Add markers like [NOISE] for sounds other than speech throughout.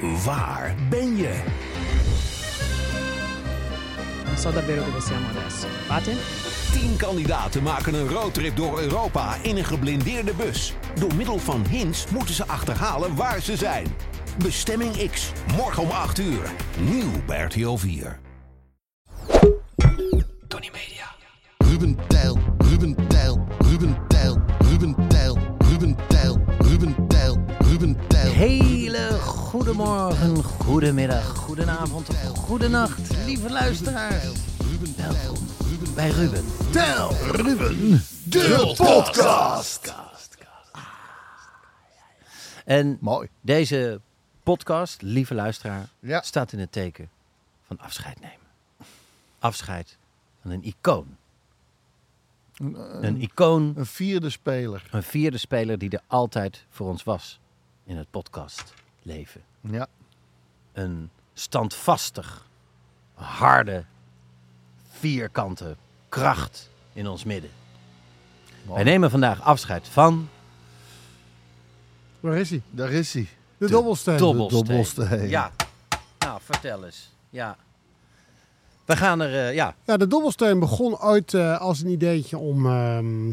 Waar ben je? Non so davvero dove siamo adesso. Fate? Tien kandidaten maken een roadtrip door Europa in een geblindeerde bus. Door middel van hints moeten ze achterhalen waar ze zijn. Bestemming X, morgen om 8 uur. Nieuw bij RTL 4. Tony Media. Ruben Tijl, Ruben Tijl, Ruben Tijl, Ruben Tijl, Ruben Tijl, Ruben Tijl, Ruben Tijl. Hele goedemorgen, goedemiddag, goedenavond, goedenacht, lieve luisteraars. Welkom bij Ruben. Tijl, Ruben, de podcast. En Mooi. deze podcast, lieve luisteraar, Ja. staat in het teken van afscheid nemen. Afscheid van een icoon. Een icoon, Een vierde speler. een vierde speler die er altijd voor ons was in het podcastleven. Ja. een standvastig, harde, vierkante kracht in ons midden. Wij nemen vandaag afscheid van Waar is hij? Daar is hij. De, dobbelsteen. Dobbelsteen. Dobbelsteen. Ja, nou vertel eens. Ja. We gaan er, eh, ja, Ja, de dobbelsteen begon ooit eh, als een ideetje om ehm,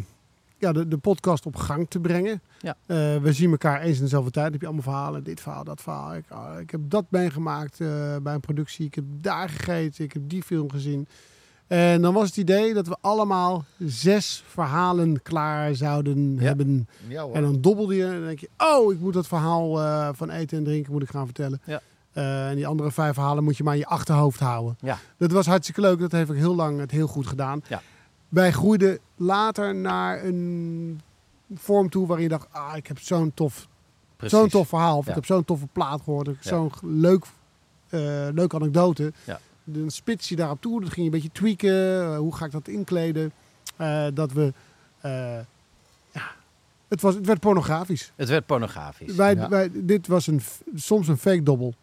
ja, de, de podcast op gang te brengen. Ja. Eh, we zien elkaar eens in dezelfde tijd. Dan heb je allemaal verhalen. Dit verhaal, dat verhaal. Ik, ah, ik heb dat meegemaakt eh, bij een productie. Ik heb daar gegeten. Ik heb die film gezien. En dan was het idee dat we allemaal zes verhalen klaar zouden Ja. hebben. Ja. En dan dobbelde je en dan denk je, oh, ik moet dat verhaal eh, van eten en drinken moet ik gaan vertellen. Ja. En die andere vijf verhalen moet je maar in je achterhoofd houden. ja, Dat was hartstikke leuk. Dat heeft ook heel lang het heel goed gedaan. Ja. Wij groeiden later naar een vorm toe waarin je dacht, ah, ik heb zo'n tof, zo'n tof verhaal. Of Ja. ik heb zo'n toffe plaat gehoord. Ja. zo'n leuk, eh leuke anekdote. Ja. Dan spits je daarop toe. Dan ging je een beetje tweaken. Eh, hoe ga ik dat inkleden? Eh, dat we, ja, het, was, het werd pornografisch. Het werd pornografisch. Wij, wij, dit was een, soms een fake dobbel.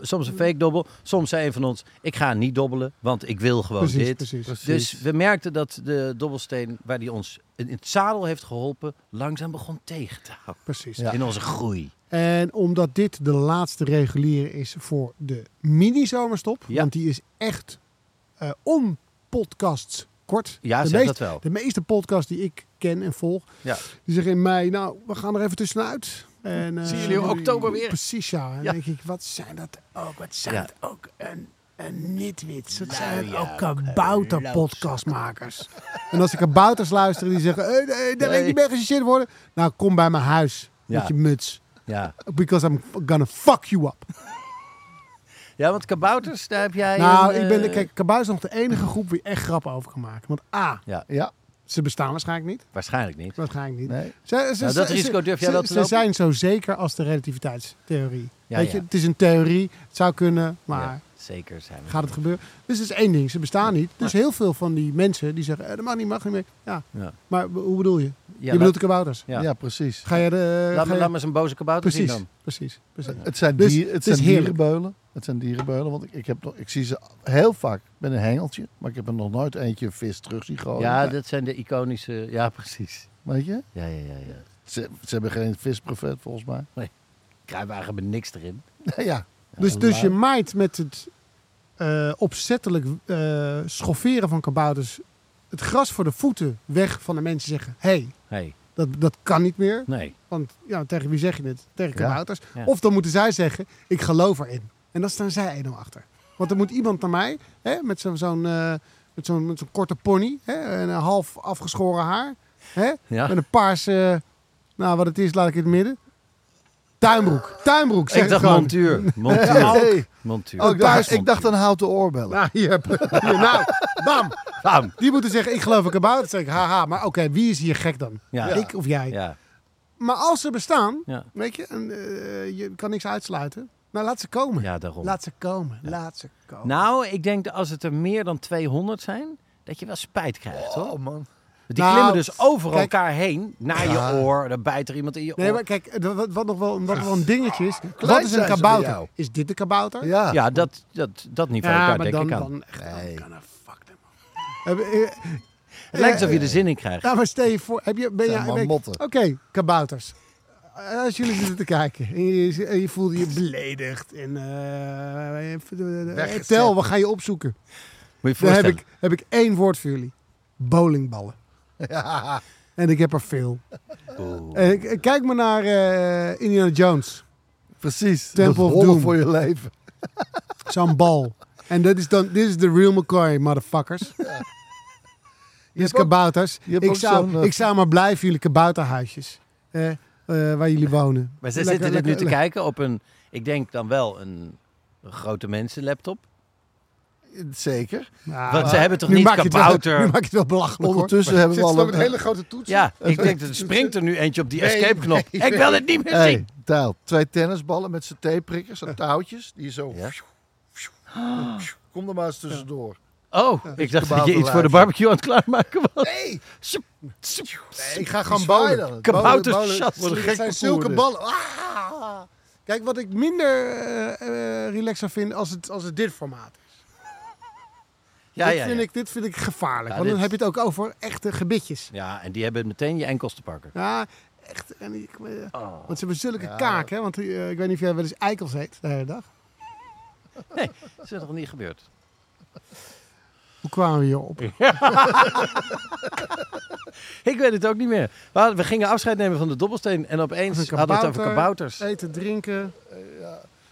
Soms een fake dobbel. Soms zei een van ons, ik ga niet dobbelen, want ik wil gewoon Precies, dit. precies. Precies. Dus we merkten dat de dobbelsteen, waar die ons in het zadel heeft geholpen, langzaam begon tegen te houden. Precies. Ja. In onze groei. En omdat dit de laatste reguliere is voor de mini-zomerstop, Ja. want die is echt eh onpodcasts kort. Ja, de zeg meest- dat wel. De meeste podcasts die ik ken en volg, Ja. die zeggen in mei, nou, we gaan er even tussenuit. En, eh, Zien jullie in oktober weer? Precies, ja. En Ja. denk ik, wat zijn dat ook? Wat zijn Ja. dat ook? Een, een nitwits. Wat zijn het ook kabouter-podcastmakers. en als ik kabouters luister die zeggen, hey, nee, daar wil ik geassocieerd worden. Nou, kom bij mijn huis Ja. met je muts. Ja. Because I'm gonna fuck you up. ja, want kabouters, daar heb jij... nou, een, ik ben, eh, kijk, Kabouter is nog de enige groep je echt grappen over kan maken. Want A, Ja, Ja. Ze bestaan waarschijnlijk niet. waarschijnlijk niet. Waarschijnlijk niet. Nee. Ze, ze, Nou, dat ze- risico durf jij ze- wel te Ze lopen? zijn zo zeker als de relativiteitstheorie. Ja, Weet je, het is een theorie, het zou kunnen, maar Ja, zeker zijn we. gaat het gebeuren? Dus het is één ding, ze bestaan niet. Dus heel veel van die mensen die zeggen, eh, dat mag niet, mag niet meer. Ja, Ja. maar hoe bedoel je? Ja, je laat- bedoelt de kabouters. Ja. Ja. precies. Ga je de... laat, ga me, je- laat me eens een boze kabouter zien precies, dan. precies, precies. Het zijn, Dus dier, het zijn dierenbeulen. Het zijn dierenbeulen, want ik, ik, heb, nog- ik zie ze heel vaak met een hengeltje. Maar ik heb er nog nooit eentje een vis terug zien gooien. Ja, dat zijn de iconische... Ja, precies. Weet je? Ja, ja, ja. ja. Ze, ze hebben geen visprofet volgens mij. Kruiwagen hebben niks erin. [LAUGHS] ja. Dus, dus je maait met het eh, opzettelijk eh, schofferen van kabouters het gras voor de voeten weg van de mensen zeggen... hey, hey, dat, dat kan niet meer. nee. Want ja, tegen wie zeg je het? Tegen Ja. kabouters. Ja. Of dan moeten zij zeggen, ik geloof erin. En dan staan zij 1-0 achter. Want er moet iemand naar mij, hè, met zo'n zo'n eh, met zo'n met zo'n korte pony, hè, en een half afgeschoren haar. Hè, Ja. Met een paarse, nou wat het is, laat ik in het midden. Tuinbroek. Tuinbroek, zeg Ik dacht gewoon. montuur. [LAUGHS] Montuur. Hey. montuur. Oh, ik, dacht, ik dacht aan houten oorbellen. Nou, hier, hier, nou, bam. Bam. Die moeten zeggen, ik geloof in kabouters. Dan zeg ik, haha, maar oké, wie is hier gek dan? Ja. Ik of jij? Ja. maar als ze bestaan, Ja. weet je, en, eh, je kan niks uitsluiten. Nou, laat ze komen. Ja, daarom. Laat ze komen. Laat ze komen. Nou, ik denk dat als het er meer dan 200 zijn, dat je wel spijt krijgt, hoor. Oh man. Die Nou, klimmen dus over kijk- elkaar heen, naar Ja. je oor, dan bijt er iemand in je Nee, oor. maar kijk, wat, wat nog wel, wat nog wel een dingetje is. Wat klein is een kabouter? Is dit de kabouter? Ja. Ja, dat, dat, dat niveau, Ja, daar maar denk dan, ik aan. dan echt, Nee. dan, fuck them. Heb, Het lijkt alsof je er zin in krijgt. Nou, maar stel je voor, heb je, ben je. Oké, kabouters. Eh, Als jullie zitten te kijken en je, en je voelde je beledigd en Weggezet. tel, we gaan je opzoeken. Moet je Dan heb ik, heb ik één woord voor jullie. Bowlingballen. Ja. [LAUGHS] En ik heb er veel. En kijk maar naar Indiana Jones. Precies. Temple of Doom. voor je leven. [LAUGHS] Zo'n bal. En dat is dan, dit is de real McCoy, motherfuckers. [LAUGHS] Kabouters. je hebt Ik zou, ik zou maar blijven jullie kabouterhuisjes. Waar jullie wonen. Maar ze Lekker- zitten dit nu te kijken op een, ik denk dan wel een grote mensenlaptop. Zeker. Nou, Want ze hebben toch niet het wel- kabouter? Nu maak je het wel belachelijk Ondertussen hoor. hebben we al er met een- een hele grote toets. Ja, [LAUGHS] ik denk dat er springt er nu eentje op die Nee, escape-knop. nee, ik wil het niet meer Hey, zien. Tijl, twee tennisballen met z'n theeprikkers en touwtjes. Die zo... Ja. Kom er maar eens tussendoor. Oh, ik dacht dat je iets voor de barbecue aan het klaarmaken was. Nee! Nee, ik ga gewoon zwaaien. Kabouters Het zijn zulke ballen. Ah! Kijk, wat ik minder eh, relaxer vind als het, als het dit formaat is. Ja, dit, ja, vind ja. Ik, dit vind ik gevaarlijk. Ja, want dan heb je het ook over echte gebitjes. ja, en die hebben meteen je enkels te pakken. Ja, echt. En ik, eh, Oh. Want ze hebben zulke Ja. kaak, hè? Want ik weet niet of jij wel eens eikels eet de hele dag. Dat is nog niet gebeurd. Hoe kwamen we hierop? [LAUGHS] Ik weet het ook niet meer. We, hadden- we gingen afscheid nemen van de dobbelsteen en opeens Een hadden we het over kabouter. kabouters. Eten, drinken.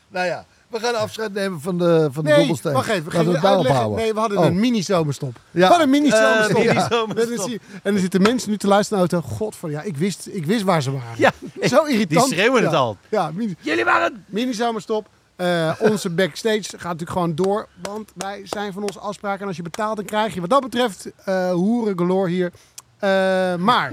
Nou ja, we gaan afscheid nemen van de, van de Nee, dobbelsteen. wacht even. We gingen het uitleggen. houden. Nee, we hadden Oh. een mini-zomerstop. Ja. Wat een mini-zomerstop. Eh, Ja. mini-zomerstop. En er zitten mensen nu te luisteren de auto. God, van, ja, ik, wist, ik wist waar ze waren. Ja, Zo irritant. die schreeuwen het Ja. al. Ja, mini- Jullie waren... mini-zomerstop. Eh, onze backstage gaat natuurlijk gewoon door. Want wij zijn van onze afspraken. En als je betaalt, dan krijg je wat dat betreft eh hoeren galore hier. Eh, maar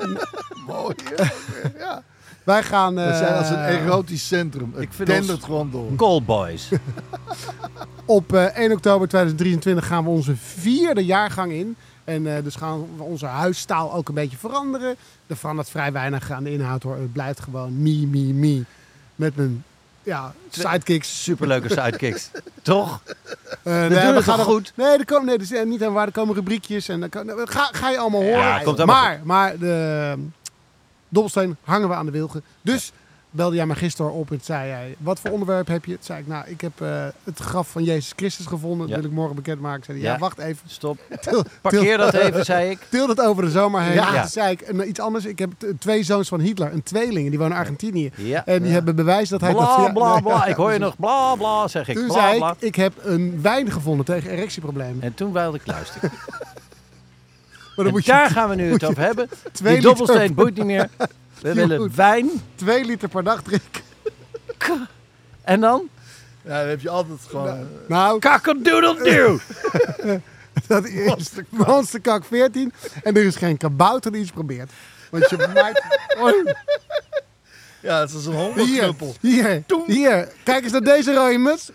[LAUGHS] Mooi. [LAUGHS] ja. wij gaan... We zijn als een erotisch centrum. Het ik vind ons- gewoon door. Callboys. [LAUGHS] Op eh, 1 oktober 2023 gaan we onze vierde jaargang in. En eh, dus gaan we onze huisstaal ook een beetje veranderen. Er verandert vrij weinig aan de inhoud hoor. Het blijft gewoon me, me, me. Met mijn ja, sidekicks. Superleuke sidekicks. [LAUGHS] Toch? Eh, nee, het we gaan er- goed? Nee, er komen, nee, dat is niet aan waar. Er komen rubriekjes. En dan kan- nou, ga, ga je allemaal horen. Ja, komt helemaal maar, maar de um, dobbelsteen hangen we aan de wilgen. Dus belde jij me gisteren op en zei jij... Wat voor onderwerp heb je? Toen zei ik, nou, ik heb eh, het graf van Jezus Christus gevonden. Dat Ja. wil ik morgen bekendmaken. Zei hij, ja, Ja. wacht even. Stop. [LAUGHS] Til, Parkeer dat even, zei ik. [LAUGHS] til dat over de zomer heen. Ja. En Toen zei ik en iets anders. Ik heb twee zoons van Hitler, een tweeling. Die wonen in Argentinië. En die hebben bewijs dat hij... dat, Bla, ja, bla, bla. [LAUGHS] Ik hoor je nog bla, bla, zeg ik. Toen Bla, zei bla. ik, ik heb een wijn gevonden tegen erectieproblemen. En toen wilde ik luisteren. Maar dan moet je daar gaan we nu het over hebben. twee Die dobbelsteen boeit niet meer. We Je willen wijn. twee liter per dag drinken. [LAUGHS] En dan? Ja, dan heb je altijd gewoon... eh, Nou, Kakkerdoedeldoe. [LAUGHS] dat is Monsterkak 14. En er is geen kabouter die iets probeert. Want je [LAUGHS] maakt... Oh, ja, het is een hier, hongerknuppel. hier, hier. Kijk eens naar deze rode muts.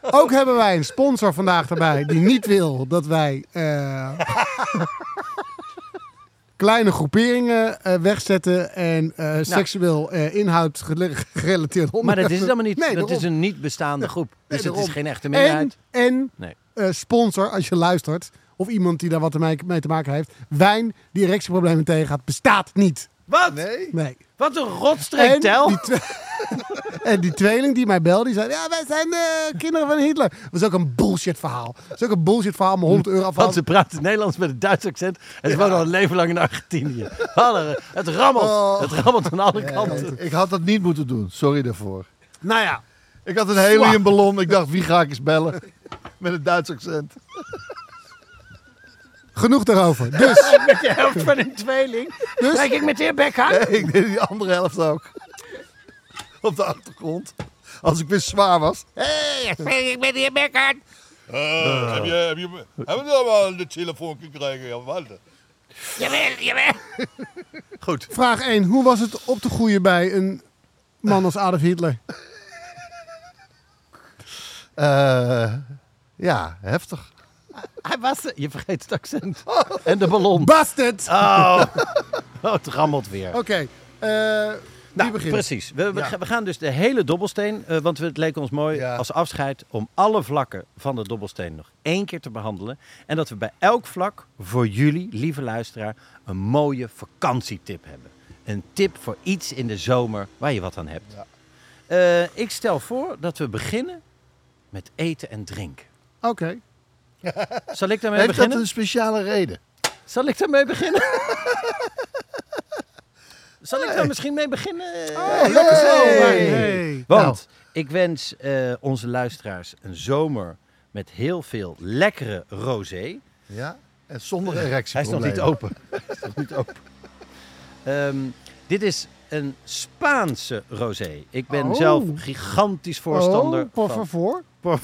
Ook hebben wij een sponsor vandaag erbij die niet wil dat wij eh, kleine groeperingen eh, wegzetten en eh, seksueel eh, inhoud gerelateerd Nou. Maar dat is het helemaal niet. Nee, dat is een niet bestaande groep. Dus Nee, het is geen echte En, minderheid. en Nee. eh, sponsor, als je luistert, of iemand die daar wat mee, mee te maken heeft, wijn die erectieproblemen tegengaat, bestaat niet. Wat? Nee? Nee. Wat een rotstreek, tel. [LAUGHS] en die tweeling die mij belde, die zei, ja, wij zijn de kinderen van Hitler. Dat is ook een bullshit verhaal. Dat is ook een bullshit verhaal om 100 euro Want afhalen. ze praten Nederlands met een Duits accent. En ze wonen al een leven lang in Argentinië. Het rammelt. Oh. Het rammelt aan alle kanten. Ik had dat niet moeten doen. Sorry daarvoor. Nou ja, Ik had een heliumballon. Ik dacht, wie ga ik eens bellen? Met een Duits accent. genoeg daarover. [LAUGHS] Dus, Met de helft van een tweeling. dus Spreek ik met de heer ik deed die andere helft ook. [LAUGHS] Op de achtergrond. Als ik weer zwaar was. Hey, spreek [LAUGHS] ik met de heer Beckham? heb je, heb je, hebben we nou wel de telefoon gekregen? Ja, Walter. [LAUGHS] Goed. Vraag 1. Hoe was het op te groeien bij een man als Adolf Hitler? Eh, ja, heftig. Hij was... Je vergeet het accent. En de ballon. Bastard! Oh, oh het rammelt weer. Oké. eh, wie Nou, precies. We, we, Ja. ga- we gaan dus de hele dobbelsteen, eh, want het leek ons mooi Ja. als afscheid om alle vlakken van de dobbelsteen nog één keer te behandelen. En dat we bij elk vlak voor jullie, lieve luisteraar, een mooie vakantietip hebben. Een tip voor iets in de zomer waar je wat aan hebt. Ja. Eh, ik stel voor dat we beginnen met eten en drinken. Oké. Zal ik daarmee Heeft dat beginnen? een speciale reden? Zal ik daarmee beginnen? [LAUGHS] Zal ik daar misschien mee beginnen? Oh, lekker zo. Hey. Hey. Want ik wens eh, onze luisteraars een zomer met heel veel lekkere rosé. Ja, en zonder erectie. Hij is nog niet open. [LAUGHS] Hij is nog niet open. Ehm, dit is een Spaanse rosé. Ik ben Oh. zelf gigantisch voorstander Oh, por van... favor. [LAUGHS]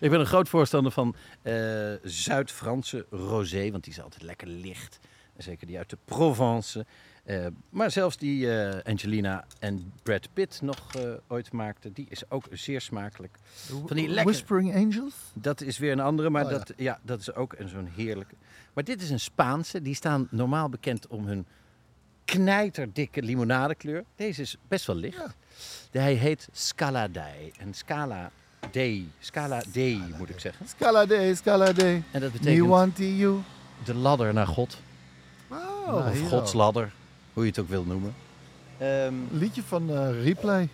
Ik ben een groot voorstander van eh, Zuid-Franse rosé, want die is altijd lekker licht. Zeker die uit de Provence. Eh, maar zelfs die eh, Angelina en Brad Pitt nog eh, ooit maakten, die is ook zeer smakelijk. Van die lekker- Whispering Angels? Dat is weer een andere, maar Oh, dat, ja, dat is ook een zo'n heerlijke. Maar dit is een Spaanse. Die staan normaal bekend om hun knijterdikke limonadekleur. Deze is best wel licht. Hij heet Scala Dei. En Scala Dei, Scala Dei moet ik zeggen. Scala day, scala day. En dat betekent want you. de ladder naar God. Oh, of hier Gods ook. ladder, hoe je het ook wil noemen. Ehm, Liedje van eh, Replay.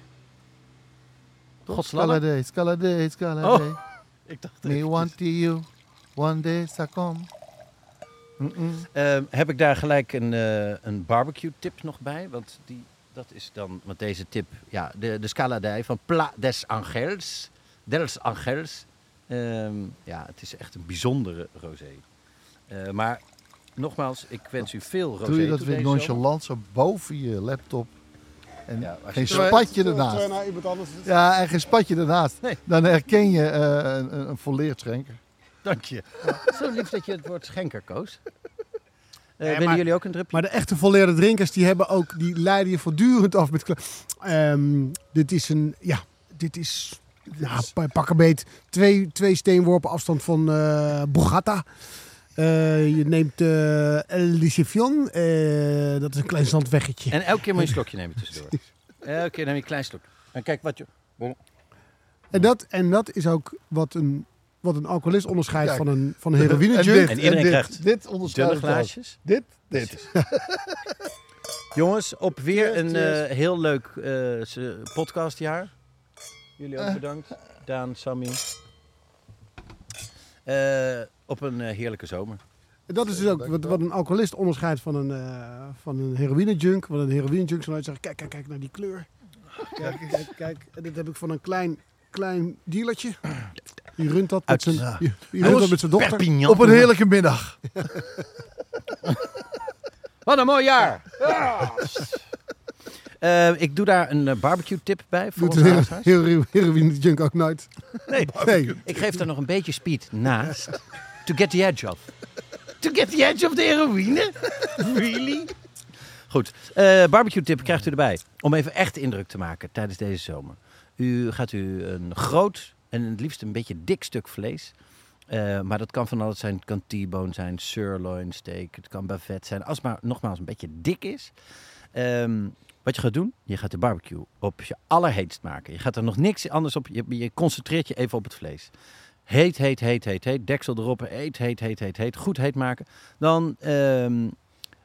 Toch? Gods Scala ladder? day, scala day, scala Oh. day. [LAUGHS] ik dacht Me want you. One day sa come. Ehm, heb ik daar gelijk een, eh, een barbecue tip nog bij? Want die, dat is dan, want deze tip, ja, de, de Scala Dei van Pla des Angels. Dels Angels. Ehm, ja, het is echt een bijzondere rosé. Eh, maar nogmaals, ik wens u veel rosé Doe je dat weer nonchalant zo boven je laptop? En Ja, geen je- spatje ernaast. Ja, en geen spatje ernaast. Nee. Dan herken je eh, een, een, een volleerd schenker. Dank je. Zo lief dat je het woord schenker koos. Eh willen maar- jullie ook een drupje? Maar de echte volleerde drinkers, die hebben ook, die leiden je voortdurend af met... Ehm, dit is een, ja, dit is, ja, pa- pak een beet, twee, twee steenworpen afstand van eh Bogata. Eh, je neemt eh El eh, dat is een klein zandweggetje. En elke keer moet je een [LAUGHS] slokje nemen tussendoor. Elke keer neem je een klein slokje. En kijk wat je... En dat, en dat is ook wat een, wat een alcoholist onderscheidt van een, van een heroïne En iedereen dit, krijgt dit onderscheidt Dunne het ook. glaasjes. Dit, dit. Jongens, op weer Cheers, een cheers. eh, heel leuk eh, podcastjaar. Jullie ook bedankt. Daan, Sammy. Eh, op een eh, heerlijke zomer. Dat is dus ook wat, wat een alcoholist onderscheidt van een, eh van een heroïne junk. Want een heroïne junk zal zeggen, kijk, kijk, kijk naar die kleur. Kijk, kijk, kijk. En dit heb ik van een klein, klein dealertje. Die runt dat met zijn, die, die runt dat met zijn dochter. Perpignan. Op een heerlijke middag. [LAUGHS] Wat een mooi jaar! Eh, ik doe daar een barbecue tip bij voor Doet onze een luisteraars. hero- hero- heroïne junk ook nooit. Nee, Nee. ik geef daar nog een beetje speed naast. To get the edge off. [LAUGHS] To get the edge of de heroïne? Really? Goed, eh, barbecue tip krijgt u erbij. Om even echt indruk te maken tijdens deze zomer. U gaat u een groot en het liefst een beetje dik stuk vlees. eh, maar dat kan van alles zijn. Het kan T-bone zijn, sirloin steak. Het kan bavet zijn. Als het maar nogmaals een beetje dik is. Ehm, wat je gaat doen, je gaat de barbecue op je allerheetst maken. Je gaat er nog niks anders op. Je, je concentreert je even op het vlees. Heet, heet, heet, heet, heet. Deksel erop. Heet, heet, heet, heet, heet. Goed heet maken. Dan ehm,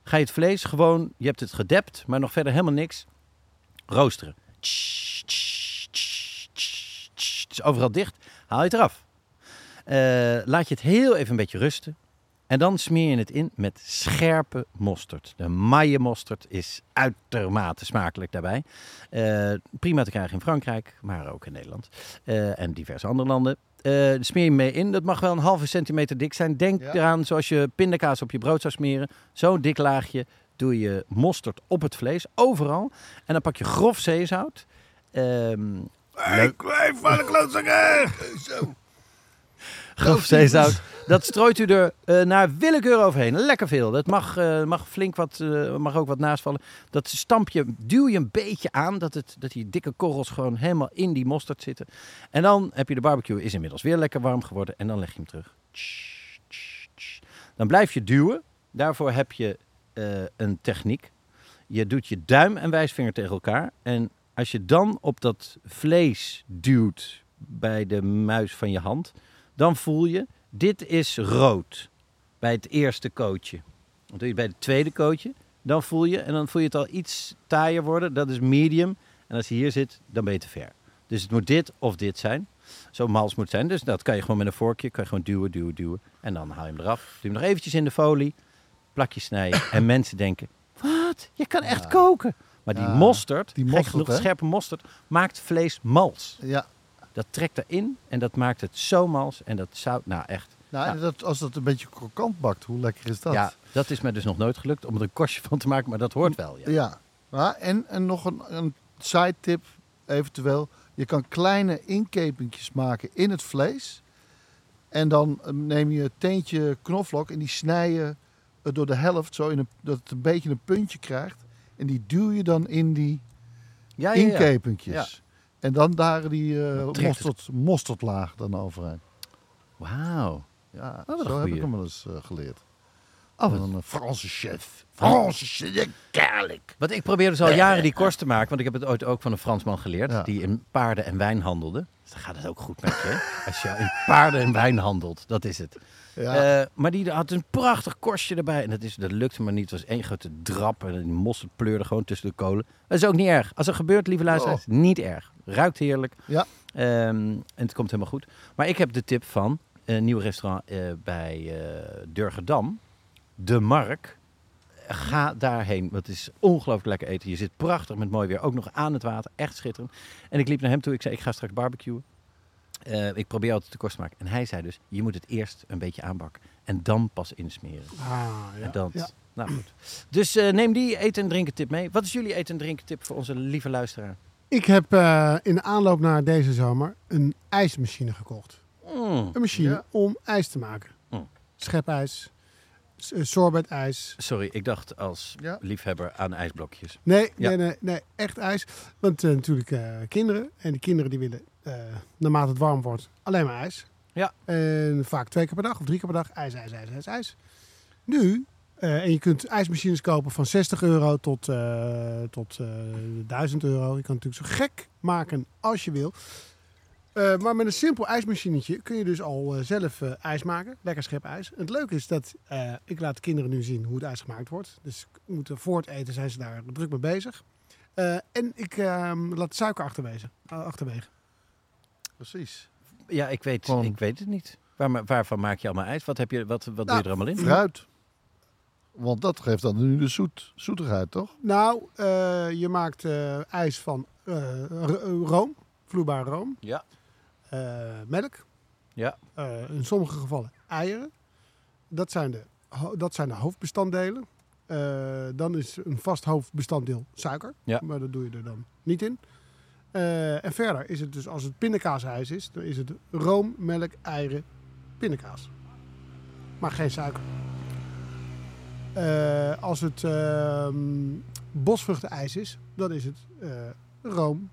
ga je het vlees gewoon, je hebt het gedept, maar nog verder helemaal niks. Roosteren. Het is overal dicht. Haal je het eraf. Eh, laat je het heel even een beetje rusten. En dan smeer je het in met scherpe mosterd. De maille mosterd is uitermate smakelijk daarbij. Eh, prima te krijgen in Frankrijk, maar ook in Nederland. Eh, en diverse andere landen. Eh smeer je mee in. Dat mag wel een halve centimeter dik zijn. Denk Ja. eraan zoals je pindakaas op je brood zou smeren. Zo'n dik laagje doe je mosterd op het vlees, overal. En dan pak je grof zeezout. Ehm, Ik blijf van de klootzakken. Zo. Grof zeezout. Dat strooit u er eh, naar willekeur overheen. Lekker veel. Dat mag, eh, mag flink wat, eh, mag ook wat naast vallen. Dat stamp je, duw je een beetje aan, dat, het, dat die dikke korrels gewoon helemaal in die mosterd zitten. En dan heb je de barbecue, is inmiddels weer lekker warm geworden. En dan leg je hem terug. Dan blijf je duwen. Daarvoor heb je een techniek. Je doet je duim en wijsvinger tegen elkaar. En als je dan op dat vlees duwt bij de muis van je hand, dan voel je, dit is rood bij het eerste kootje. Dan doe je bij het tweede kootje, dan voel je, en dan voel je het al iets taaier worden, dat is medium. En als je hier zit, dan ben je te ver. Dus het moet dit of dit zijn. Zo mals moet zijn. Dus dat kan je gewoon met een vorkje, kan je gewoon duwen, duwen, duwen. En dan haal je hem eraf. Doe hem nog eventjes in de folie, plakje snijden. [COUGHS] en mensen denken, wat? Je kan echt koken. Maar die Ja, mosterd, die mosterd, genoeg, scherpe mosterd, maakt vlees mals. Ja. Dat trekt erin en dat maakt het zo mals. En dat zout, nou echt. Nou, en dat, als dat een beetje krokant bakt, hoe lekker is dat? Ja, dat is me dus nog nooit gelukt om er een kostje van te maken, maar dat hoort wel. Ja. Ja. Ja, en, en nog een, een side tip eventueel. Je kan kleine inkepingjes maken in het vlees. En dan eh, neem je een teentje knoflook en die snij je door de helft, zo in een, dat het een beetje een puntje krijgt. En die duw je dan in die Ja, ja, ja. inkepingjes. En dan daar die eh mosterd, mosterdlaag dan overheen. Wauw. Ja, een zo heb ik hem wel eens eh, geleerd. Oh, Van een eh, Franse chef. Franse chef, kerlijk. Wat ik probeer dus al jaren die korst te maken, want ik heb het ooit ook van een Fransman geleerd, Ja. die in paarden en wijn handelde. Dus dan gaat het ook goed met je. [LAUGHS] Als je in paarden en wijn handelt, dat is het. Ja. Eh, maar die had een prachtig korstje erbij. En dat, is, dat lukte maar niet. Het was één grote drap. En die mosterd pleurde gewoon tussen de kolen. Dat is ook niet erg. Als er gebeurt, lieve luisteraars, niet erg. Ruikt heerlijk. Ja. Ehm, en het komt helemaal goed. Maar ik heb de tip van een nieuw restaurant eh, bij eh Durgedam. De Mark. Ga daarheen, want het is ongelooflijk lekker eten. Je zit prachtig met mooi weer, ook nog aan het water, echt schitterend. En ik liep naar hem toe, ik zei, ik ga straks barbecuen. Eh, ik probeer altijd de kost te maken. En hij zei dus, je moet het eerst een beetje aanbakken en dan pas insmeren. Ah, ja. En ja. nou goed. Dus neem die eten en drinken tip mee. Wat is jullie eten en drinken tip voor onze lieve luisteraar? Ik heb eh, in de aanloop naar deze zomer een ijsmachine gekocht. Mm. Een machine Ja. om ijs te maken. Mm. Schepijs, eh, sorbetijs. Sorry, ik dacht als Ja. liefhebber aan ijsblokjes. Nee, Ja. nee, nee, nee, echt ijs. Want eh, natuurlijk eh, kinderen. En die kinderen die willen, eh, naarmate het warm wordt, alleen maar ijs. Ja. En vaak twee keer per dag of drie keer per dag ijs, ijs, ijs, ijs, ijs. Nu, eh, en je kunt ijsmachines kopen van 60 euro tot, eh, tot eh 1000 euro. Je kan het natuurlijk zo gek maken als je wil. Eh, maar met een simpel ijsmachinetje kun je dus al zelf eh, ijs maken. Lekker schep ijs. En het leuke is dat eh, ik laat de kinderen nu zien hoe het ijs gemaakt wordt. Dus moeten voor het eten zijn ze daar druk mee bezig. Eh, en ik ehm, laat suiker achterwege. achterwege. Precies. Ja, ik weet, ik weet het niet. Waar, waarvan maak je allemaal ijs? Wat, heb je, wat, wat doe Nou, je er allemaal in? Fruit. Want dat geeft dan nu de zoet, zoetigheid, toch? Nou, eh, je maakt eh, ijs van eh, ro- room, vloeibare room, Ja. eh, melk, Ja. eh, in sommige gevallen eieren. Dat zijn de, dat zijn de hoofdbestanddelen. Eh, dan is een vast hoofdbestanddeel suiker, Ja. maar dat doe je er dan niet in. Eh, en verder is het dus, als het pindakaasijs is, dan is het room, melk, eieren, pindakaas. Maar geen suiker. Eh, als het ehm bosvruchtenijs is, dan is het eh, room,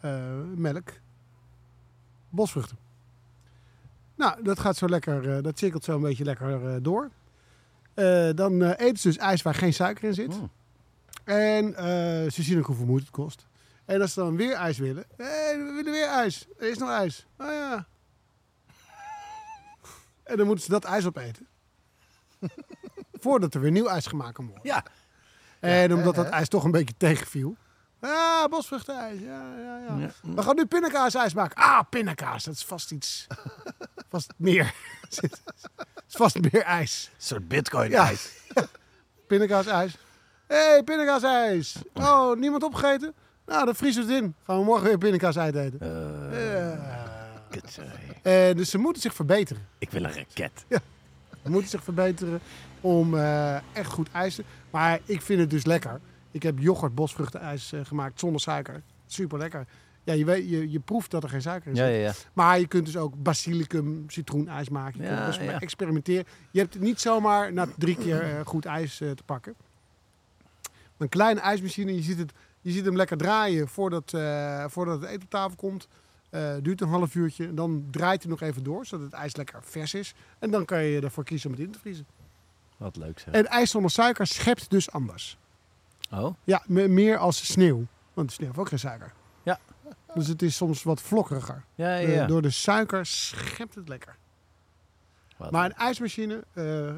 eh, melk, bosvruchten. Nou, dat gaat zo lekker, dat cirkelt zo een beetje lekker door. Dan eten ze dus ijs waar geen suiker in zit. Mm. En ze zien ook hoeveel moeite het kost. En als ze dan weer ijs willen. Hé, we willen weer ijs. Er is nog ijs. Oh ja. En dan moeten ze dat ijs opeten. Voordat er weer nieuw ijs gemaakt kan worden. Ja. En omdat dat ijs toch een beetje tegenviel. Ah, bosvruchtenijs. Ja, ja, ja. Ja. We gaan nu pindakaasijs maken. Ah, pindakaas. Dat is vast iets. [LAUGHS] vast meer. [LAUGHS] Het is vast meer ijs. Een soort bitcoin Ja. ijs. [LAUGHS] Pindakaasijs. Hé, hey, pindakaasijs. Oh, niemand opgegeten? Nou, dan vriezen we het in. Gaan we morgen weer pindakaasijs eten. Ja. Kut, Eh, dus ze moeten zich verbeteren. Ik wil een raket. Ze moeten zich verbeteren om eh, echt goed ijs te... Maar ik vind het dus lekker. Ik heb yoghurt bosvruchtenijs eh, gemaakt zonder suiker. Super lekker. Ja, je, weet, je, je proeft dat er geen suiker in zit. ja, ja. Maar je kunt dus ook basilicum, citroenijs maken. Je Ja, kunt dus maar experimenteren. Je hebt niet zomaar na drie keer eh, goed ijs te pakken. Een kleine ijsmachine, je ziet, het, je ziet hem lekker draaien voordat, voordat het eten op tafel komt. Duurt een half uurtje. Dan draait hij nog even door, zodat het ijs lekker vers is. En dan kan je ervoor kiezen om het in te vriezen. Wat leuk zeg. En ijs zonder suiker schept dus anders. Oh, Ja, me- meer als sneeuw. Want sneeuw heeft ook geen suiker. Ja. Dus het is soms wat vlokkeriger. ja, ja. Ja. door de suiker schept het lekker. Wat Maar een ijsmachine eh,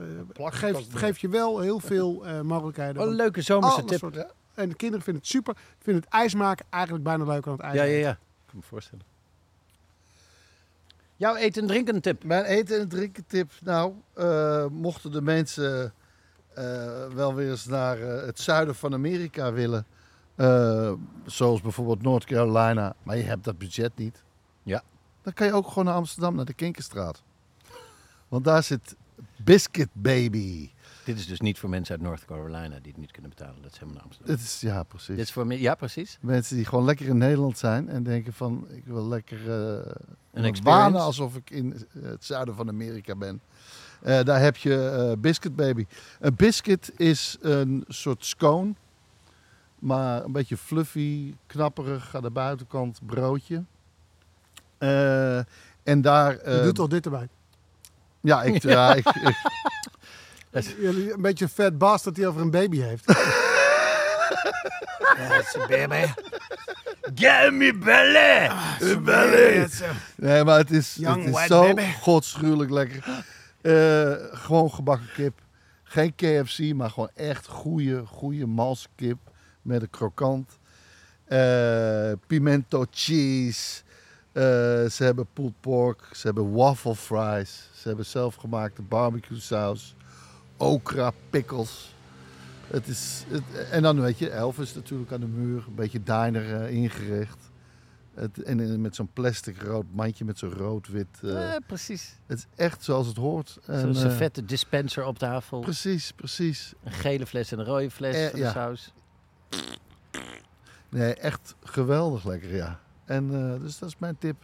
geeft, geeft je wel heel veel eh, mogelijkheden. Wat een leuke zomerse alle tip. soorten- En de kinderen vinden het super. Vinden het ijs maken eigenlijk bijna leuker dan het ijs Ja, ja, ja. Ik kan me voorstellen. Jouw eten en drinken tip. Mijn eten en drinken tip. Nou, eh, mochten de mensen eh, wel weer eens naar eh, het zuiden van Amerika willen. zoals bijvoorbeeld North Carolina. Maar je hebt dat budget niet. Ja. Dan kan je ook gewoon naar Amsterdam, naar de Kinkerstraat. Want daar zit Biscuit Baby. Dit is dus niet voor mensen uit North Carolina die het niet kunnen betalen. Dat is helemaal naar Amsterdam. Het is, ja, precies. Dit is voor me- ja, precies. Mensen die gewoon lekker in Nederland zijn en denken van ik wil lekker eh experience. wanen alsof ik in eh, het zuiden van Amerika ben. Eh, daar heb je eh, Biscuit Baby. Een biscuit is een soort scone, maar een beetje fluffy, knapperig aan de buitenkant broodje. Eh, en daar. Je doet toch dit erbij? Ja, ik, [LAUGHS] ja. ik, ik- Jullie- Een beetje een vet bastard die over een baby heeft. [LAUGHS] baby. Get me belly! belly! Nee, maar het is, Young het is white zo baby. godschuwelijk lekker. Eh, gewoon gebakken kip. Geen KFC, maar gewoon echt goede, goede malse kip met een krokant. Eh, pimento cheese. Eh, ze hebben pulled pork. Ze hebben waffle fries. Ze hebben zelfgemaakte barbecue saus. Okra pickles. Het is, het, en dan weet je, Elvis natuurlijk aan de muur. Een beetje diner eh, ingericht. Het, en eh, met zo'n plastic rood mandje met zo'n rood-wit. eh, Ja, precies. het is echt zoals het hoort. En, Zo'n eh, servette dispenser op tafel. Precies, precies. Een gele fles en een rode fles Eh, van ja. de saus. Nee, echt geweldig lekker, ja. En eh, dus dat is mijn tip.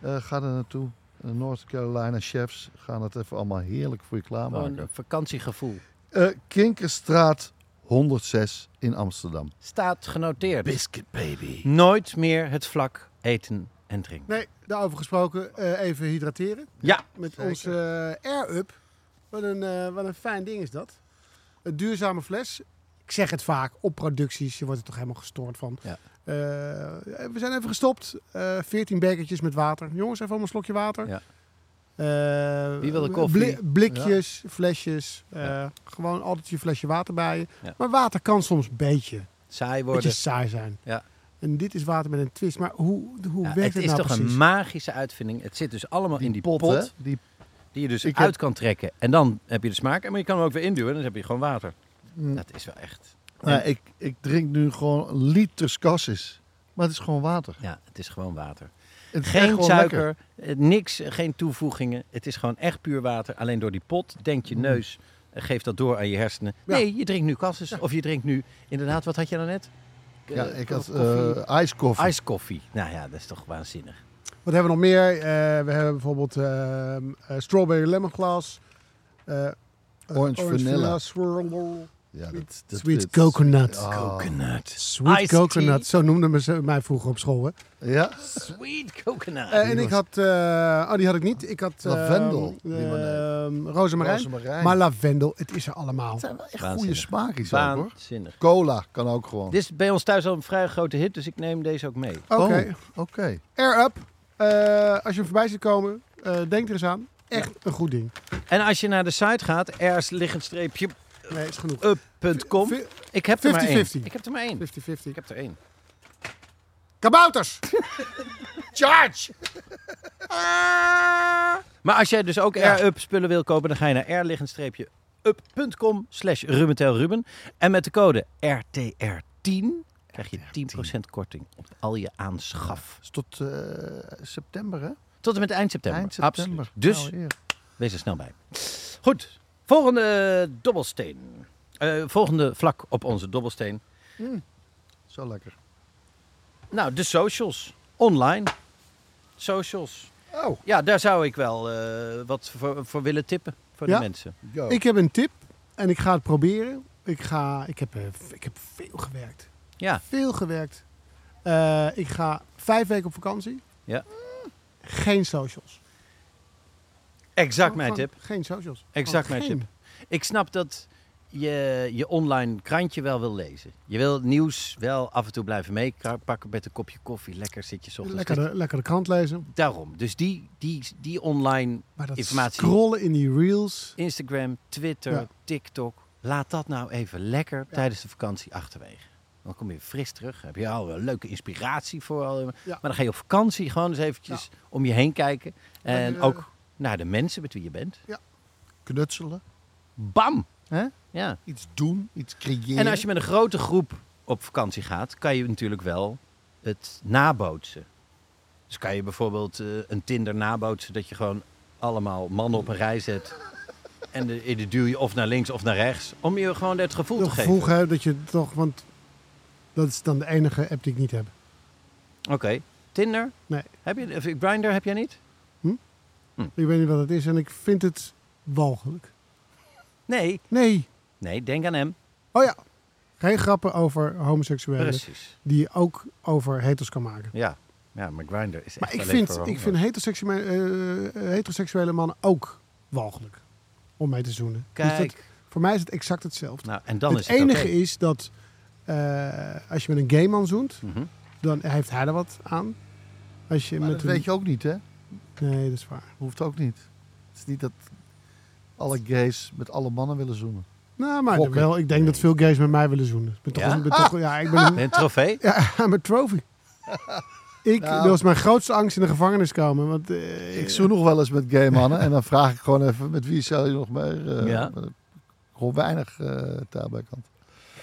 Eh, ga er naartoe. De North Carolina chefs gaan het even allemaal heerlijk voor je klaarmaken. een vakantiegevoel. Eh Kinkerstraat 106 in Amsterdam. Staat genoteerd. Biscuit baby. Nooit meer het vlak eten en drinken. Nee, daarover gesproken, eh, even hydrateren. Ja, Met Zeker. onze eh, Air Up. Wat een, eh, wat een fijn ding is dat. Een duurzame fles. Ik zeg het vaak, op producties, je wordt er toch helemaal gestoord van. Ja. Eh, we zijn even gestopt. Eh 14 bekertjes met water. Jongens, even allemaal een slokje water. Ja. Eh, Wie wil de koffie? bli- blikjes, flesjes. eh, Gewoon altijd je flesje water bij je. Ja. Maar water kan soms een beetje, saai worden. beetje saai zijn. Ja. En dit is water met een twist. Maar hoe, hoe Ja, werkt het het, is nou toch precies? een magische uitvinding. Het zit dus allemaal in die pot? Die, die je dus Ik uit heb- kan trekken. En dan heb je de smaak. Maar je kan hem ook weer induwen en dan heb je gewoon water. Mm. Dat is wel echt... nou, ik, ik drink nu gewoon liters cassis. Maar het is gewoon water. Ja, het is gewoon water. Het Geen gewoon suiker, lekker. eh, niks, eh, geen toevoegingen. Het is gewoon echt puur water. Alleen door die pot denkt je Mm. neus, eh, geeft dat door aan je hersenen. Ja. Nee, je drinkt nu cassis. Of je drinkt nu, inderdaad, wat had je nou net? Ja, ik had eh ijskoffie. Ijskoffie. Nou ja, dat is toch waanzinnig. Wat hebben we nog meer? We hebben bijvoorbeeld ehm, eh, strawberry lemongrass. eh, Orange vanilla. swirl, Ja, dat, dat, sweet dat- coconut. Ah. Coconut. Sweet Iced coconut, tea. zo noemden me ze mij vroeger op school. Hè? Ja? Sweet coconut. Eh, en ik had, eh, oh die had ik niet. Ik had ehm, Lavendel, ehm, limonade. rozemarijn. Rozemarijn. Maar lavendel, het is er allemaal. Het zijn wel echt goede Waanzinnig. smaakjes ook, hoor. Waanzinnig. Cola kan ook gewoon. Dit is bij ons thuis al een vrij grote hit, dus ik neem deze ook mee. Oké, Oh, oké. Air Up. Eh, als je hem voorbij ziet komen, eh, denk er eens aan. Echt een goed ding. En als je naar de site gaat, ers-streepje Nee, is genoeg. up.com. Ik heb er maar één. 50-50. Ik heb er maar één. 50-50. Ik heb er één. Kabouters! [LAUGHS] Charge! Maar als jij dus ook Ja. Air-Up spullen wil kopen, dan ga je naar r-up.com slash Ruben. En met de code RTR10 krijg je 10% korting op al je aanschaf. is tot eh, september, hè? Tot en met eind september. Eind september. Absoluut. Dus Nou, wees er snel bij. Goed, volgende dobbelsteen. Eh, volgende vlak op onze dobbelsteen. Zo lekker. Nou, de socials. online. Socials. Oh, Ja, daar zou ik wel eh, wat voor, voor willen tippen voor Ja? de mensen. Ik heb een tip en ik ga het proberen. Ik, ga, ik, heb, eh, ik heb veel gewerkt. Ja, Veel gewerkt. Eh, ik ga vijf weken op vakantie. Ja. Geen socials. Exact mijn Gewoon tip. Geen socials. Exact Gewoon mijn geen. tip. Ik snap dat je je online krantje wel wil lezen. Je wil het nieuws wel af en toe blijven meepakken met een kopje koffie. Lekker zit je 's ochtends. Lekker de, lekker de krant lezen. Daarom. Dus die, die, die online Maar dat informatie. scrollen in die reels. Instagram, Twitter, Ja. TikTok. Laat dat nou even lekker tijdens de vakantie achterwege. Dan kom je fris terug. Heb je al een leuke inspiratie voor. al- Maar dan ga je op vakantie gewoon eens eventjes om je heen kijken. En eh, ook naar de mensen met wie je bent. Knutselen. Bam! Hè? Ja. Iets doen, iets creëren. En als je met een grote groep op vakantie gaat, kan je natuurlijk wel het nabootsen. Dus kan je bijvoorbeeld eh, een Tinder nabootsen dat je gewoon allemaal mannen op een rij zet. [LAUGHS] En de, die duw je of naar links of naar rechts. Om je gewoon het gevoel te geven. hebt dat je toch, want dat is dan de enige app die ik niet heb. Oké. Tinder? Nee. Heb je, Grindr heb jij niet? Ik weet niet wat het is en ik vind het walgelijk. Nee. Nee. Nee, denk aan hem. Oh ja. Geen grappen over homoseksuelen. Precies. Die je ook over heters kan maken. Ja. Ja, maar Grindr is echt Maar ik alleen vind, ik vind heteroseksuele, eh, heteroseksuele mannen ook walgelijk. Om mee te zoenen. Dus dat- Kijk. voor mij is het exact hetzelfde. Nou, en dan het is het enige is dat eh, als je met een gay man zoent, Mhm. dan heeft hij er wat aan. Als je Maar met dat een... weet je ook niet, hè? Nee, dat is waar. Hoeft ook niet. Het is niet dat alle gays met alle mannen willen zoenen. Nou, maar wel, ik denk dat veel gays met mij willen zoenen. Ik ben toch, Ja? ik ben toch, ja, ik ben een, Ben een trofee? [LAUGHS] ja, a trophy. [LAUGHS] Ik, Nou. dat was mijn grootste angst in de gevangenis komen. Want, eh, Ik zoen nog wel eens met gay mannen en dan vraag ik gewoon even met wie zou je nog meer. eh, Ja. Gewoon weinig uh, taal bij kant.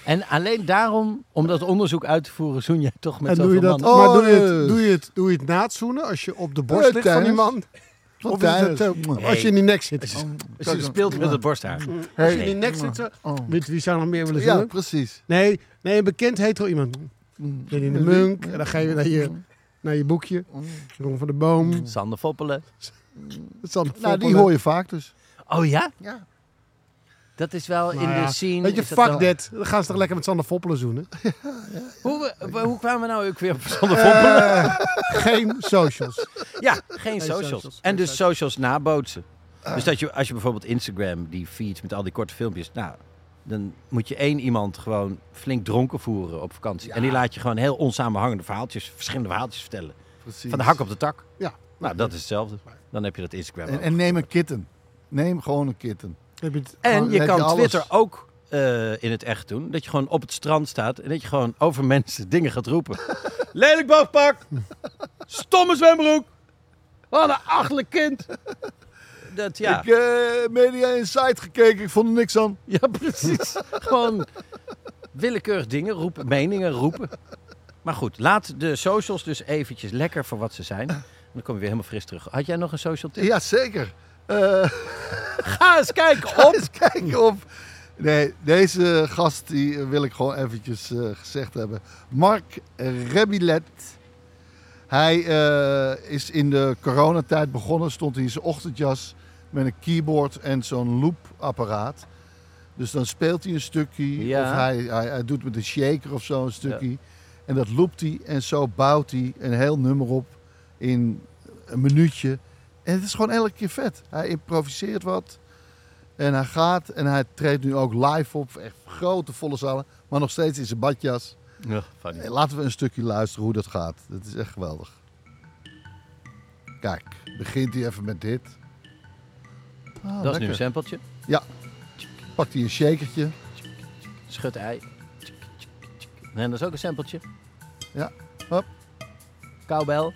En alleen daarom, om dat onderzoek uit te voeren, zoen jij toch met en doe zoveel je dat, mannen? maar doe je, Oh, het, eh. doe, je het, doe je het na het zoenen als je op de borst Eh, ligt van die man? Of het als je in die nek zit? Als je speelt met het borsthaar. Als je in die nek zit, Oh. met wie zou nog meer willen Ja, zoenen? precies. Nee, nee, een bekend hetero iemand. Mm. Ben je in de munk, en dan ga je naar je, naar je boekje. Jeroen van de Boom. Sander Foppelen. Sander Nou, die Foppelen. hoor je vaak dus. Oh ja? Ja. Dat is wel Nou in ja, de scene. Weet je, dat fuck wel- that. Dan gaan ze toch lekker met Sander Foppelen zoenen? [LAUGHS] Hoe, hoe kwamen we nou ook weer op Sander Foppelen? Eh, [LAUGHS] geen socials. Ja, geen socials. socials, En dus socials nabootsen. Dus dat je, als je bijvoorbeeld Instagram, die feeds met al die korte filmpjes. Nou, dan moet je één iemand gewoon flink dronken voeren op vakantie. En die laat je gewoon heel onsamenhangende verhaaltjes, verschillende verhaaltjes vertellen. Precies. Van de hak op de tak. Ja. Nou, dat is hetzelfde. Dan heb je dat Instagram En, ook. en neem een kitten. Neem gewoon een kitten. Heb je het En je kan. Twitter ook eh, in het echt doen. Dat je gewoon op het strand staat en dat je gewoon over [LAUGHS] mensen dingen gaat roepen. [LAUGHS] Lelijk badpak! Stomme zwembroek! Wat een achterlijk kind! Dat, ja. Ik heb Media Insight gekeken, ik vond er niks aan. [LAUGHS] ja, precies. gewoon willekeurig dingen roepen, meningen roepen. Maar goed, laat de socials dus eventjes lekker voor wat ze zijn. Dan kom je weer helemaal fris terug. Had jij nog een social tip? Ja, zeker. Eh, [LAUGHS] Ga eens kijken Ga op! eens kijken op. Nee, deze gast die wil ik gewoon eventjes eh, gezegd hebben. Mark Rebillet. Hij eh, is in de coronatijd begonnen, stond hij in zijn ochtendjas met een keyboard en zo'n loopapparaat. Dus dan speelt hij een stukje Ja. of hij, hij, hij doet met een shaker of zo een stukje. En dat loopt hij en zo bouwt hij een heel nummer op in een minuutje. En het is gewoon elke keer vet. Hij improviseert wat. En hij gaat en hij treedt nu ook live op. Echt grote volle zalen. Maar nog steeds in zijn badjas. Ja, funny. Laten we een stukje luisteren hoe dat gaat. Dat is echt geweldig. Kijk, begint hij even met dit. Ah, Dat is nu een sampletje. Pakt hij een shakertje. Schut ei. En dat is ook een sampletje. Ja, hop. Cowbell.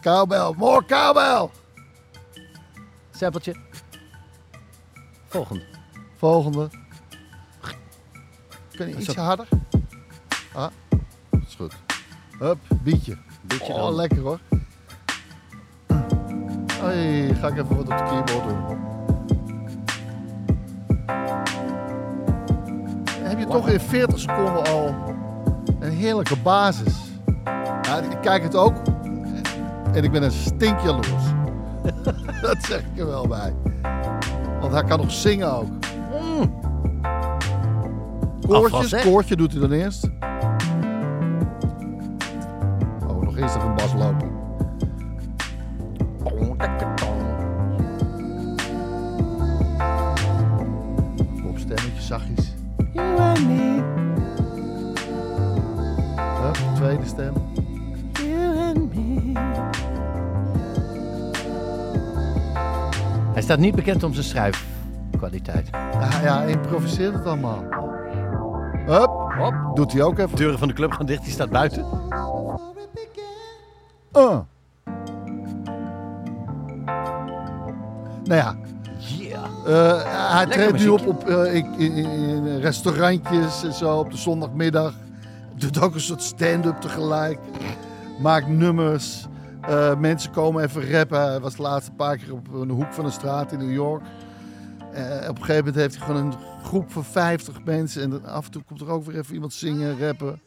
Cowbell, more cowbell! Sampletje. Volgende. Volgende. Kun je Dat is iets ook- harder? Ah, dat is goed. Hup, bietje. Beetje Oh, dan. lekker hoor. Hey, ga ik even wat op de keyboard doen. Dan heb je toch in 40 seconden al een heerlijke basis. Ja, ik kijk het ook En ik ben een stinkjaloers. [LAUGHS] dat zeg ik er wel bij. Want hij kan nog zingen ook. Koortjes, hè? koortje doet hij dan eerst. Oh, nog eerst even een bas lopen. Op stemmetje, zachtjes. Staat niet bekend om zijn schrijfkwaliteit. Ja, ja, hij improviseert het allemaal. Hup, hop, doet hij ook even. De deuren van de club gaan dicht, die staat buiten. Uh. Nou ja, Yeah. eh, hij treedt nu op, op eh, in, in, in restaurantjes en zo op de zondagmiddag. Doet ook een soort stand-up tegelijk. Maakt nummers. Eh, mensen komen even rappen. Hij was de laatste paar keer op een hoek van een straat in New York. Eh, op een gegeven moment heeft hij gewoon een groep van 50 mensen. En af en toe komt er ook weer even iemand zingen, rappen.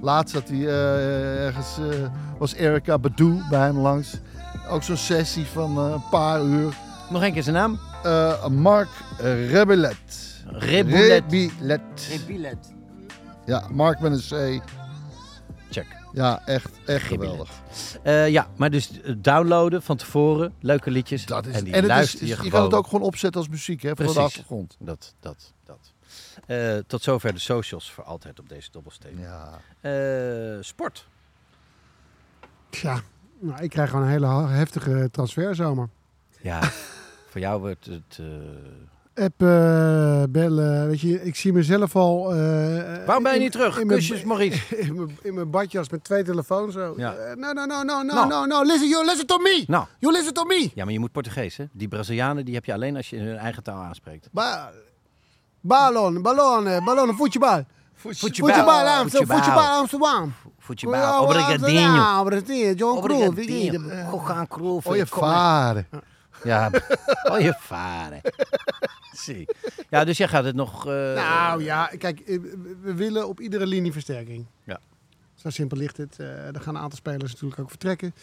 Laatst had hij eh, ergens, was Erica Badu bij hem langs. Ook zo'n sessie van een paar uur. Nog één keer zijn naam. Mark Rebellet. Reboulet. Rebellet. Ja, Mark met een C. Ja, echt, echt geweldig. Eh, ja, maar dus eh, downloaden van tevoren, leuke liedjes. Dat is, en die en het is, luister is- je je, kan het ook gewoon opzetten als muziek, hè, voor de achtergrond. Dat, dat, dat. Eh, tot zover de socials voor altijd op deze dobbelsteen. Ja. Eh, sport. Tja, nou, ik krijg gewoon een hele heftige transferzomer. Ja, [LAUGHS] voor jou wordt het... Appen, bellen, weet je, ik zie mezelf al... eh, Waarom ben je in- niet terug? in mijn- Kusjes, Maurice. [LAUGHS] In mijn, badjas met twee telefoons zo. Ja. Eh, no, no, no, no, no, Nou. no, no, listen, you listen to me. Nou, You listen to me. ja, maar je moet Portugees, hè? Die Brazilianen, die heb je alleen als je in hun eigen taal aanspreekt. Ba ballon, ballon, eh, ballon, voetbal. Voetbal, Amsterdam, voetbal, Amsterdam. Voetjebal. Obrigadinho. Ja, Obrigadinho, John Cruyff. Obrigadinho. Gogaan Cruyff. Vader. Ja, oh je vader. Zie. Ja, dus jij gaat het nog... eh, Nou ja, kijk, eh, we- willen op iedere linie versterking. Ja. Zo simpel ligt het. Eh, er gaan een aantal spelers natuurlijk ook vertrekken.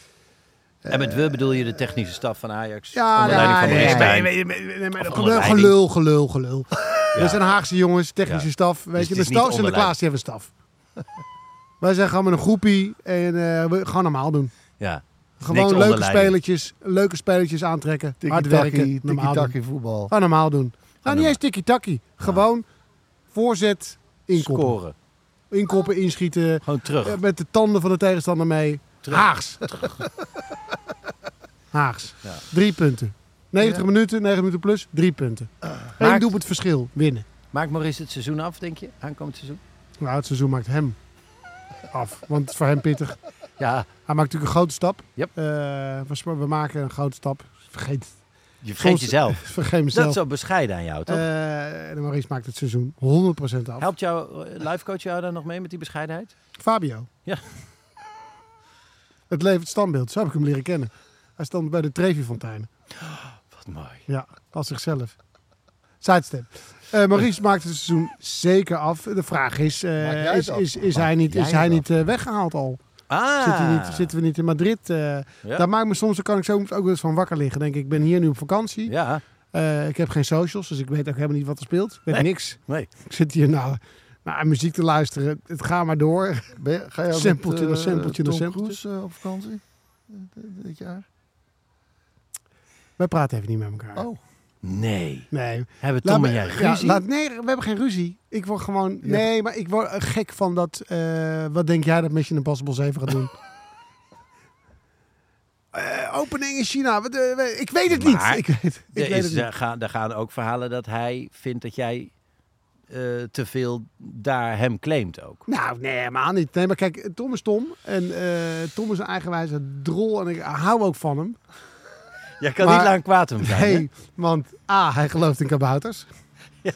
En met we bedoel je de technische staf van Ajax? Ja, onder leiding van nee, Maurice nee, Stijn. nee, nee, nee, nee, maar Of dat- onder leiding. gelul, gelul, gelul. [LAUGHS] We zijn Haagse jongens, technische Ja. staf. Weet Dus je, het de is niet staf onder Sinterklaas die hebben een staf. [LAUGHS] Wij zijn gewoon met een groepie en eh, we gaan normaal doen. Ja. Gewoon leuke spelertjes, leuke spelertjes aantrekken. hard werken, Tiki-taki, normaal doen. tiki-taki voetbal. Gewoon normaal doen. Nou, niet eens tikkie-takkie. Gewoon voorzet, inkoppen. Scoren. Inkoppen, inschieten. Gewoon terug. eh, met de tanden van de tegenstander mee. Terug. Haags. [LAUGHS] Haags. Ja. Drie punten. 90 minuten, 9 minuten plus, drie punten. Eén Maakt- doelpunt verschil, winnen. Maakt Maurice het seizoen af, denk je? Aankomend seizoen? Nou, het seizoen maakt hem af. Want het is voor hem pittig. Ja, Hij maakt natuurlijk een grote stap. Yep. Eh, we, maken een grote stap. Vergeet, je vergeet Soms- jezelf. [LAUGHS] vergeet Dat is mezelf. zo bescheiden aan jou, toch? Eh, en Maurice maakt het seizoen 100% af. Helpt jouw eh, lifecoach jou daar nog mee met die bescheidenheid? Fabio. Ja. Het levert standbeeld. Zo heb ik hem leren kennen. Hij stond bij de Trevi-fonteinen. [GASPS] Wat mooi. Ja, als zichzelf. Sidestep. Eh Maurice maakt het seizoen zeker af. De vraag is, is, is, hij niet, is hij niet eh, weggehaald al? Ah. Zit hij niet, zitten we niet in Madrid? eh Ja. Daar maakt me soms, kan ik soms ook wel eens van wakker liggen. Denk ik, ik ben hier nu op vakantie. Ja, Eh, ik heb geen socials, dus ik weet ook helemaal niet wat er speelt. Ik weet Nee. niks. nee. Ik zit hier nou naar muziek te luisteren. Het gaat maar door. [LAUGHS] Ben je, ga je ook Sampletje eh, sampletje sampletje. Op vakantie? Dit- dit jaar? Wij praten even niet met elkaar. Oh. Nee. Nee. Hebben Tom en jij ja, ruzie? laat, nee, we hebben geen ruzie. Ik word gewoon... Ja. Nee, maar ik word gek van dat... eh, wat denk jij dat Mission Impossible 7 gaat doen? [LAUGHS] Eh, opening in China. Wat, eh, ik weet het Maar niet. Ik weet, ik Er, weet is, het niet. er, gaan, er gaan ook verhalen dat hij vindt dat jij te veel daar hem claimt ook. Nou, nee, helemaal niet. Nee, maar kijk, Tom is Tom. En Tom is een eigenwijze drol. En ik hou ook van hem. Jij kan Maar- niet lang kwaad hem zijn. hè? Nee, want A, hij gelooft in kabouters. [LAUGHS]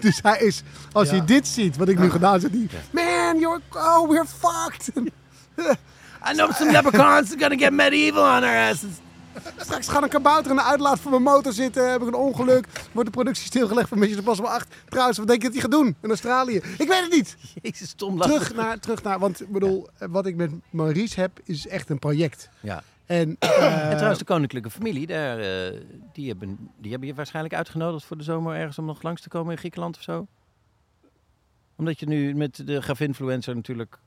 Dus hij is, als Ja. hij dit ziet, wat ik nu gedaan heb, die, man, you're, oh, we're fucked. [LAUGHS] I know some leprechauns are gonna get medieval on our asses. Straks gaat een kabouter in de uitlaat van mijn motor zitten, heb ik een ongeluk, wordt de productie stilgelegd van Mission Impossible 8. Trouwens, wat denk je dat hij gaat doen in Australië? Ik weet het niet. [LAUGHS] Jezus, Tom laat Terug naar, terug naar, want ik bedoel, wat ik met Maurice heb, is echt een project. Ja, [COUGHS] En, eh, En trouwens, de koninklijke familie, daar, eh, die, hebben, die hebben je waarschijnlijk uitgenodigd voor de zomer ergens om nog langs te komen in Griekenland of zo? Omdat je nu met de gaf-influencer natuurlijk,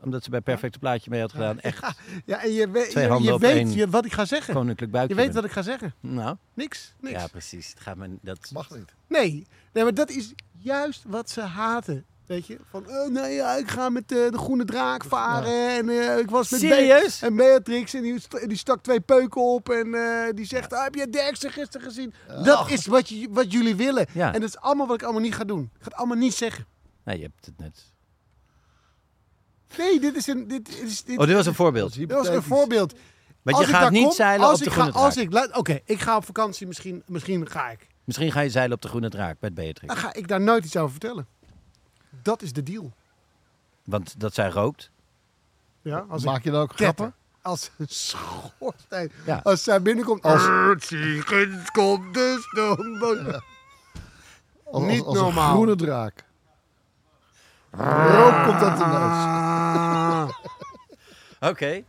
omdat ze bij Perfecte Plaatje mee had gedaan, echt [LAUGHS] ja, en je, weet- Twee je, handen je op weet één. je, wat ik ga zeggen. koninklijk Je buikje weet bent. wat ik ga zeggen. Nou, Niks. Niks. ja precies. Het gaat me, dat, Mag niet. Nee. nee, maar dat is juist wat ze haten. Weet je? Van, oh, nee, ja, ik ga met eh, de groene draak varen. En eh, ik was met Be- Serieus? en Beatrix en die, st- die stak twee peuken op. En eh, die zegt, ah, heb je Derksen gisteren gezien? Dat is wat, je, wat jullie willen. Ja. En dat is allemaal wat ik allemaal niet ga doen. Ik ga het allemaal niet zeggen. nee, je hebt het net. Nee, dit is een... Dit is, dit, Oh, dit was een voorbeeld. Dit was een voorbeeld. Maar Als je gaat niet kom, zeilen op de ik ga- groene als draak. Oké, ik ga op vakantie. Misschien, misschien ga ik. Misschien ga je zeilen op de groene draak met Beatrix. Dan ga ik daar nooit iets over vertellen. Dat is de deal. Want dat zij rookt. Ja, als ik Maak je dan ook grappen? Als een [LAUGHS] schoorsteen. Ja. Als zij binnenkomt. Als- Als ziegens komt de stoomboot. Als, Niet als, als normaal. een groene draak. Rook komt uit de neus. [LAUGHS] Oké.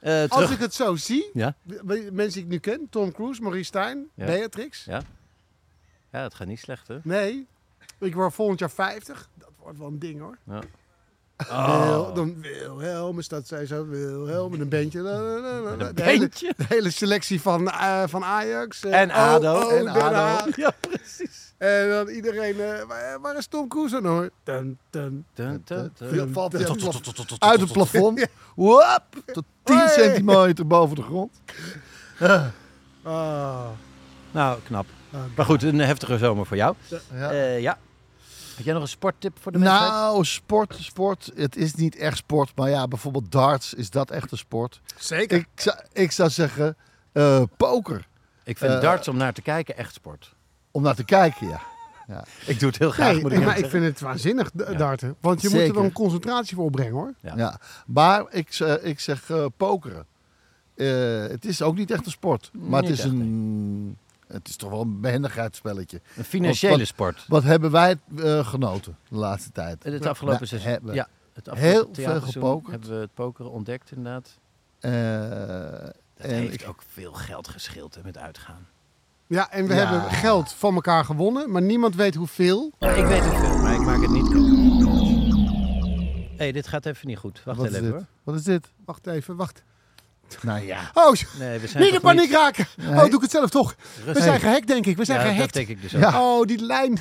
Eh, Als terug. ik het zo zie, Ja? w- mensen die ik nu ken, Tom Cruise, Maurice Stijn, Ja. Beatrix. Ja. Ja, het gaat niet slecht, hè? Nee, ik word volgend jaar 50. Dat wordt wel een ding hoor. Ja. Wil, dan Wilhelm, staat zij zo, Wilhelm, met een bandje. la, la, la, la, Met een de, hele, bandje? de hele selectie van, eh, van Ajax. eh, En ADO. oh, En ADO. [LAUGHS] Ja, precies. En dan iedereen, eh, waar, waar is Tom Cruise dan hoor? Dun, dun. Dun, Valt uit het plaf- uit het plafond. Wap, tot 10 Hey. centimeter boven de grond. Ah. Nou, knap. Ah, Maar goed, een heftige zomer voor jou. Ja. Eh, ja. Had jij nog een sporttip voor de mensheid? Nou, sport, sport. Het is niet echt sport. Maar ja, bijvoorbeeld darts. Is dat echt een sport? Zeker. Ik, zou- ik zou zeggen eh, poker. Ik vind Eh, darts om naar te kijken echt sport. Om naar te kijken, ja. Ik doe het heel graag, Nee, moet ik maar ik vind het waanzinnig, Ja. darten. Want je moet er een concentratie voor opbrengen hoor. Ja. ja. Maar ik, z- ik zeg eh, pokeren. Eh, het is ook niet echt een sport. Maar het is, echt, een, het is toch wel een behendigheidsspelletje. Een financiële Wat- sport. Wat hebben wij eh, genoten de laatste tijd? Het afgelopen seizoen. hebben Ja, het heel afgelopen veel theaterseizoen gepokerd. Hebben we het pokeren ontdekt, inderdaad. Eh, Dat en heeft ik- ook veel geld gescheeld hè, met uitgaan. Ja, en we Ja. hebben geld van elkaar gewonnen, maar niemand weet hoeveel. Ik weet hoeveel, maar ik maak het niet Hé, hey, dit gaat even niet goed. Wacht wat, heel is even dit? hoor. wat is dit? Wacht even, wacht. Nou ja. Oh, Nee, we zijn niet in paniek raken. Nee. Oh, doe ik het zelf toch. We zijn gehackt, denk ik. We zijn ja, dat gehackt. denk ik dus ook. Ja. Oh, die lijn.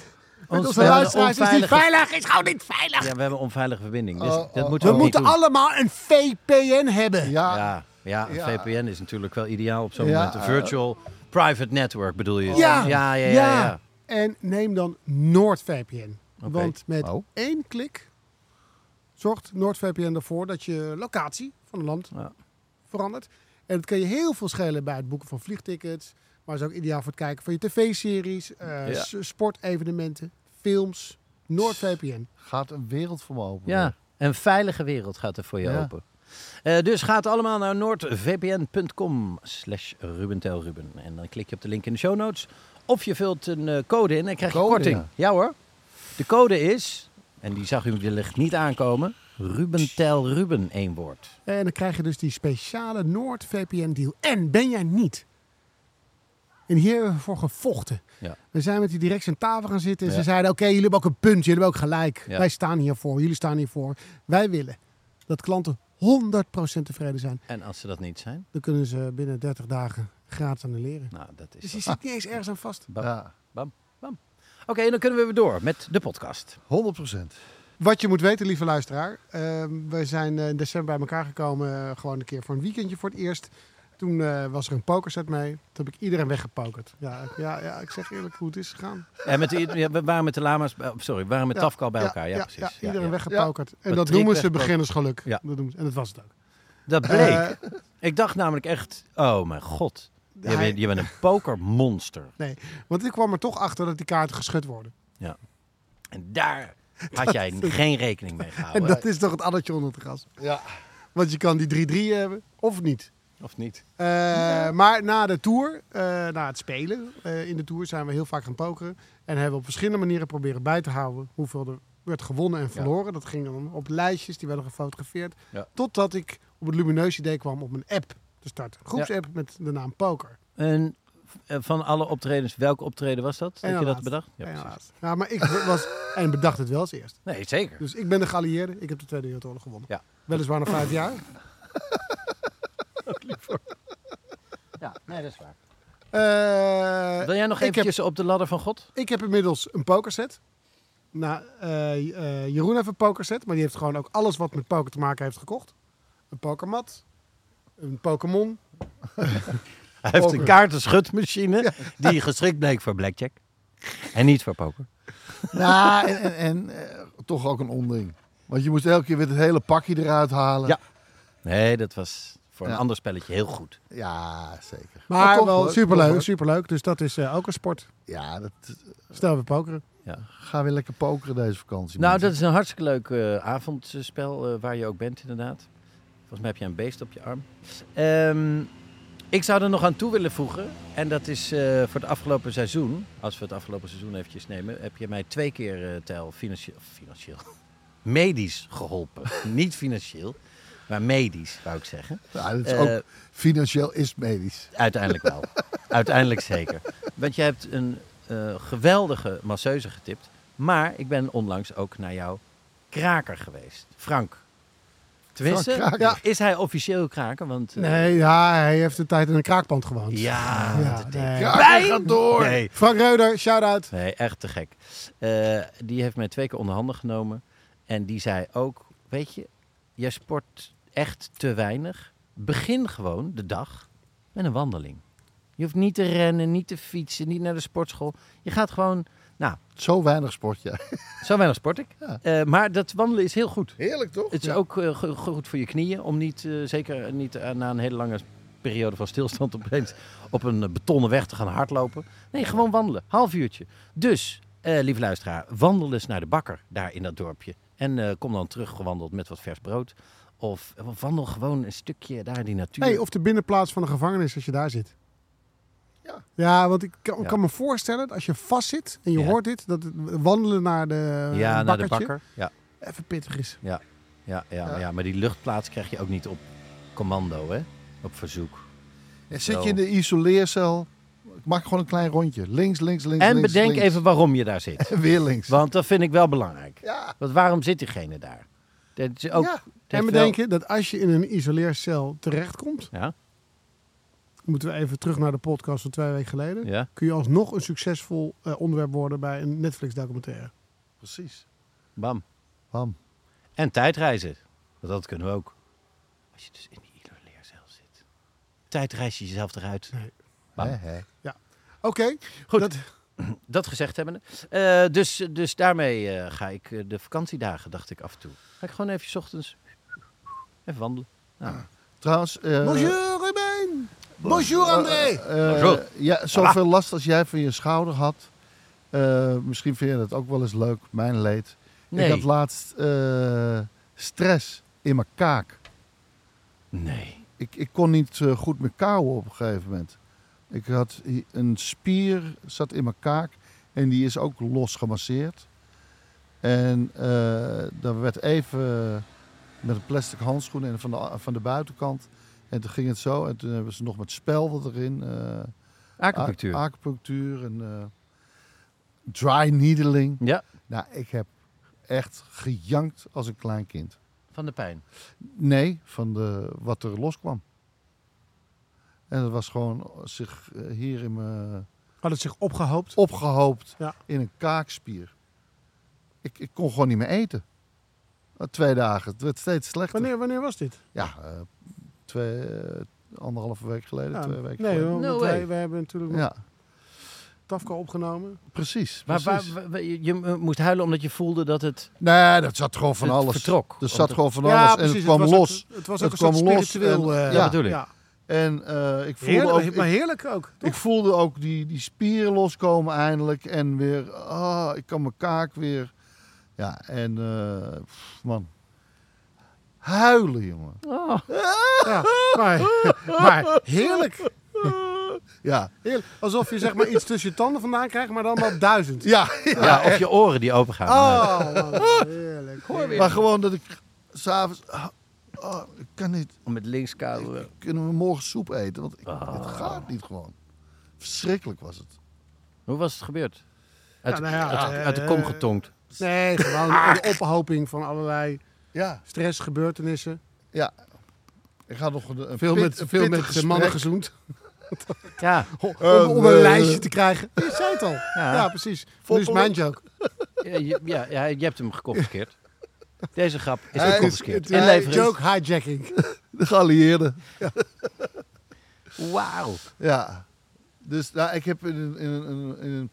Ons- onze we luisteraars is niet veilig. Is gewoon niet veilig. Ja, we hebben een onveilige verbinding. Dus Oh, dat oh, moeten We we, ook moeten doen. allemaal een VPN hebben. Ja, Ja, ja, een Ja. VPN is natuurlijk wel ideaal op zo'n Ja, moment. Een virtual private network bedoel je? Ja. ja, ja. ja, ja. En neem dan NoordVPN. Oké. Want met Oh. één klik zorgt NoordVPN ervoor dat je locatie van een land En dat kan je heel veel schelen bij het boeken van vliegtickets. Maar is ook ideaal voor het kijken van je tv-series, eh, Ja. sportevenementen, films. NoordVPN. gaat een wereld voor me open. Ja, een veilige wereld gaat er voor je Ja. open. Eh, dus ga het allemaal naar noordvpn.com slash rubentelruben. En dan klik je op de link in de show notes. Of je vult een eh, code in en krijg je Code, korting. ja. Ja. hoor. De code is, en die zag u wellicht niet aankomen, Rubentel Ruben, één woord. En dan krijg je dus die speciale NoordVPN-deal. En ben jij niet? En hier hebben we voor gevochten. Ja. We zijn met die directie aan tafel gaan zitten. En Ja. ze zeiden, oké, jullie hebben ook een punt. Jullie hebben ook gelijk. Ja. Wij staan hiervoor. Jullie staan hiervoor. Wij willen dat klanten 100% tevreden zijn. En als ze dat niet zijn, Dan kunnen ze binnen 30 dagen gratis annuleren. nou dat is... Dus je zit niet eens ergens aan vast. Bam. Ja, Oké, en dan kunnen we weer door met de podcast. 100 procent. Wat je moet weten, lieve luisteraar. eh, we zijn eh, in december bij elkaar gekomen. eh, gewoon een keer voor een weekendje voor het eerst. Toen eh, was er een pokerset mee. Toen heb ik iedereen weggepokerd. Ja, ja, ja, ik zeg eerlijk hoe het is gegaan. En met de, ja, we waren met de lama's, eh, sorry, we waren met Ja, Tafkal bij elkaar. Ja, precies. Ja, Ja, iedereen ja. weggepokerd. En Dat noemen ze beginnersgeluk. Ja. Dat doen ze. En dat was het ook. Dat bleek. Ik dacht namelijk echt, oh mijn god. Je, hij- bent, je bent een pokermonster. nee, want ik kwam er toch achter dat die kaarten geschud worden. En daar [LAUGHS] had jij geen rekening mee En gehouden. dat is toch het addertje onder het gras. Ja. Want je kan die 3-3 hebben, of niet. Of niet? Eh, Maar na de tour, eh, na het spelen eh, in de tour, zijn we heel vaak gaan pokeren. En hebben we op verschillende manieren proberen bij te houden hoeveel er werd gewonnen en verloren. Dat ging dan op lijstjes, die werden gefotografeerd. Ja. Totdat ik op het lumineus idee kwam om een app te starten. Groepsapp met de naam Poker. En eh, van alle optredens, welke optreden was dat? En Heb je dat bedacht? Ja, precies. laatst. ja, maar ik was [LAUGHS] en bedacht het wel als eerst. Nee, zeker. Dus ik ben de geallieerde. Ik heb de Tweede Wereldoorlog gewonnen. Ja. Weliswaar na vijf jaar. [LAUGHS] Ja, nee, dat is waar. Eh, Wil jij nog heb- eventjes op de ladder van God? Ik heb inmiddels een pokerset. Nou, eh, eh, Jeroen heeft een pokerset, maar die heeft gewoon ook alles wat met poker te maken heeft gekocht. Een pokermat, een Pokémon. [LAUGHS] Hij heeft een kaartenschutmachine die geschikt bleek voor blackjack. En niet voor poker. Nou, en, en, en eh, toch ook een onding. Want je moest elke keer weer het hele pakje eruit halen. Ja. Nee, dat was voor een Ja. ander spelletje heel goed. Ja, zeker. Maar toch wel leuk, superleuk, toch leuk. superleuk. Dus dat is eh, ook een sport. Ja, dat, Stel we pokeren. ga weer lekker pokeren deze vakantie. Nou, mensen. dat is een hartstikke leuk eh, avondspel eh, waar je ook bent inderdaad. Volgens mij heb je een beest op je arm. Ehm, ik zou er nog aan toe willen voegen. En dat is eh, voor het afgelopen seizoen. Als we het afgelopen seizoen eventjes nemen. Heb je mij twee keer eh tel financieel, financieel, [LAUGHS] medisch geholpen. [LAUGHS] Niet financieel, maar medisch wou ik zeggen. Ja, dat is Eh, ook, financieel is medisch. Uiteindelijk wel. [LAUGHS] Uiteindelijk zeker. Want je hebt een geweldige masseuse getipt. Maar ik ben onlangs ook naar jouw kraker geweest. Frank. Tenminste, is hij officieel kraker? Want, eh, Nee, ja, hij heeft een tijd in een kraakpand gewoond. Ja, Ja, nee. gaat door. Nee, Frank Reuder, shout-out. nee, echt te gek. Eh, die heeft mij twee keer onder handen genomen. En die zei ook, weet je, jij sport echt te weinig. Begin gewoon de dag met een wandeling. Je hoeft niet te rennen, niet te fietsen, niet naar de sportschool. Je gaat gewoon, nou, Zo weinig sport, ja. [LAUGHS] zo weinig sport ik. Ja. Eh, maar dat wandelen is heel goed. Heerlijk, toch? Het is ook eh, go- goed voor je knieën om niet, eh, zeker niet na een hele lange periode van stilstand [LAUGHS] opeens op een betonnen weg te gaan hardlopen. Nee, gewoon wandelen. Half uurtje. Dus, lieve luisteraar, wandel eens naar de bakker daar in dat dorpje. En kom dan terug gewandeld met wat vers brood. Of wandel gewoon een stukje daar in die natuur. Hey, of de binnenplaats van de gevangenis als je daar zit. Ja. Ja, want ik kan, Ja. kan me voorstellen dat als je vast zit en je Ja. hoort dit, dat het wandelen naar de ja, naar de bakker. Ja, even pittig is. ja, ja, Ja. ja, maar die luchtplaats krijg je ook niet op commando, hè? Op verzoek. Ja, zit je in de isoleercel, maak gewoon een klein rondje. Links, links, links, En links, bedenk links. even waarom je daar zit. En [LAUGHS] weer links. Want dat vind ik wel belangrijk. Ja. Want waarom zit diegene daar? Dat is ook, Ja. En heeft bedenk wel- je dat als je in een isoleercel terechtkomt, Ja, moeten we even terug naar de podcast van twee weken geleden, ja. kun je alsnog een succesvol eh, onderwerp worden bij een Netflix documentaire. Precies. Bam. Bam. En tijdreizen. Want dat kunnen we ook. Als je dus in die isoleercel zit. Tijdreis je jezelf eruit. Bam. Hè, hè. Oké, Goed. dat- [CLEARS THROAT] Dat gezegd hebbende. Eh, dus, dus daarmee eh, ga ik de vakantiedagen, dacht ik af en toe. Ga ik gewoon even 's ochtends even wandelen. Nou, Trouwens... eh, Bonjour Ruben! Bonjour André! eh, Bonjour. ja, zoveel last als jij van je schouder had. eh, misschien vind je dat ook wel eens leuk, mijn leed. nee. Ik had laatst eh, stress in mijn kaak. Nee. Ik, ik kon niet eh, goed meer kauwen op een gegeven moment. Ik had een spier zat in mijn kaak en die is ook los gemasseerd. En eh daar werd even met een plastic handschoen en van de, van de buitenkant. En toen ging het zo. En toen hebben ze nog met spelden erin. eh, Acupunctuur. acupunctuur en eh, dry needling. ja, Nou, ik heb echt gejankt als een klein kind. van de pijn. Nee, van de, wat er loskwam. En dat was gewoon zich eh, hier in mijn Had het zich opgehoopt? opgehoopt Ja. in een kaakspier. Ik, ik kon gewoon niet meer eten. Twee dagen. Het werd steeds slechter. Wanneer, wanneer was dit? Ja, eh, twee, eh, anderhalve week geleden, Ja, twee weken nee, geleden. want No wij, way. wij hebben natuurlijk Ja, Tafka opgenomen. precies. Maar waar, je, je moest huilen omdat je voelde dat het, Nee, dat zat gewoon van het alles. vertrok. Er zat gewoon van ja, alles en het kwam los. Ook, het was Het ook een soort kwam los spiritueel... en- eh, ja, bedoel ik. En eh, ik voelde Heerlijk, ook... maar heerlijk ook. toch? Ik voelde ook die, die spieren loskomen eindelijk. En weer, ah, ik kan mijn kaak weer. Ja, en eh, pff, man. Huilen, jongen. Oh, Ja, maar, maar heerlijk. Ja, heerlijk. Alsof je zeg maar iets tussen je tanden vandaan krijgt, maar dan wel duizend. ja, ja. ja, of je oren die open gaan. Oh, man, heerlijk. Maar gewoon dat ik s'avonds. oh, ik kan niet. Met links kouwen. Kunnen we morgen soep eten? Want ik, Ah. het gaat niet gewoon. Verschrikkelijk was het. Hoe was het gebeurd? Uit, Ja, nou ja, uit, eh, uit de kom getonkt. Nee, gewoon een ophoping van allerlei Ja, stressgebeurtenissen. ja. Ik ga nog een, een Veel pit- met, een veel met mannen gezoend. Ja, [LAUGHS] Om, Eh, om een eh, lijstje te krijgen. Je zei het al. Ja. Ja, precies. Nu is mijn joke. ja, je, ja, ja, je hebt hem geconfiskeerd. Deze grap is Hij ook joke hijacking. [LAUGHS] De geallieerden. Wauw. Ja. Dus nou, ik heb in een, in een, in een, in een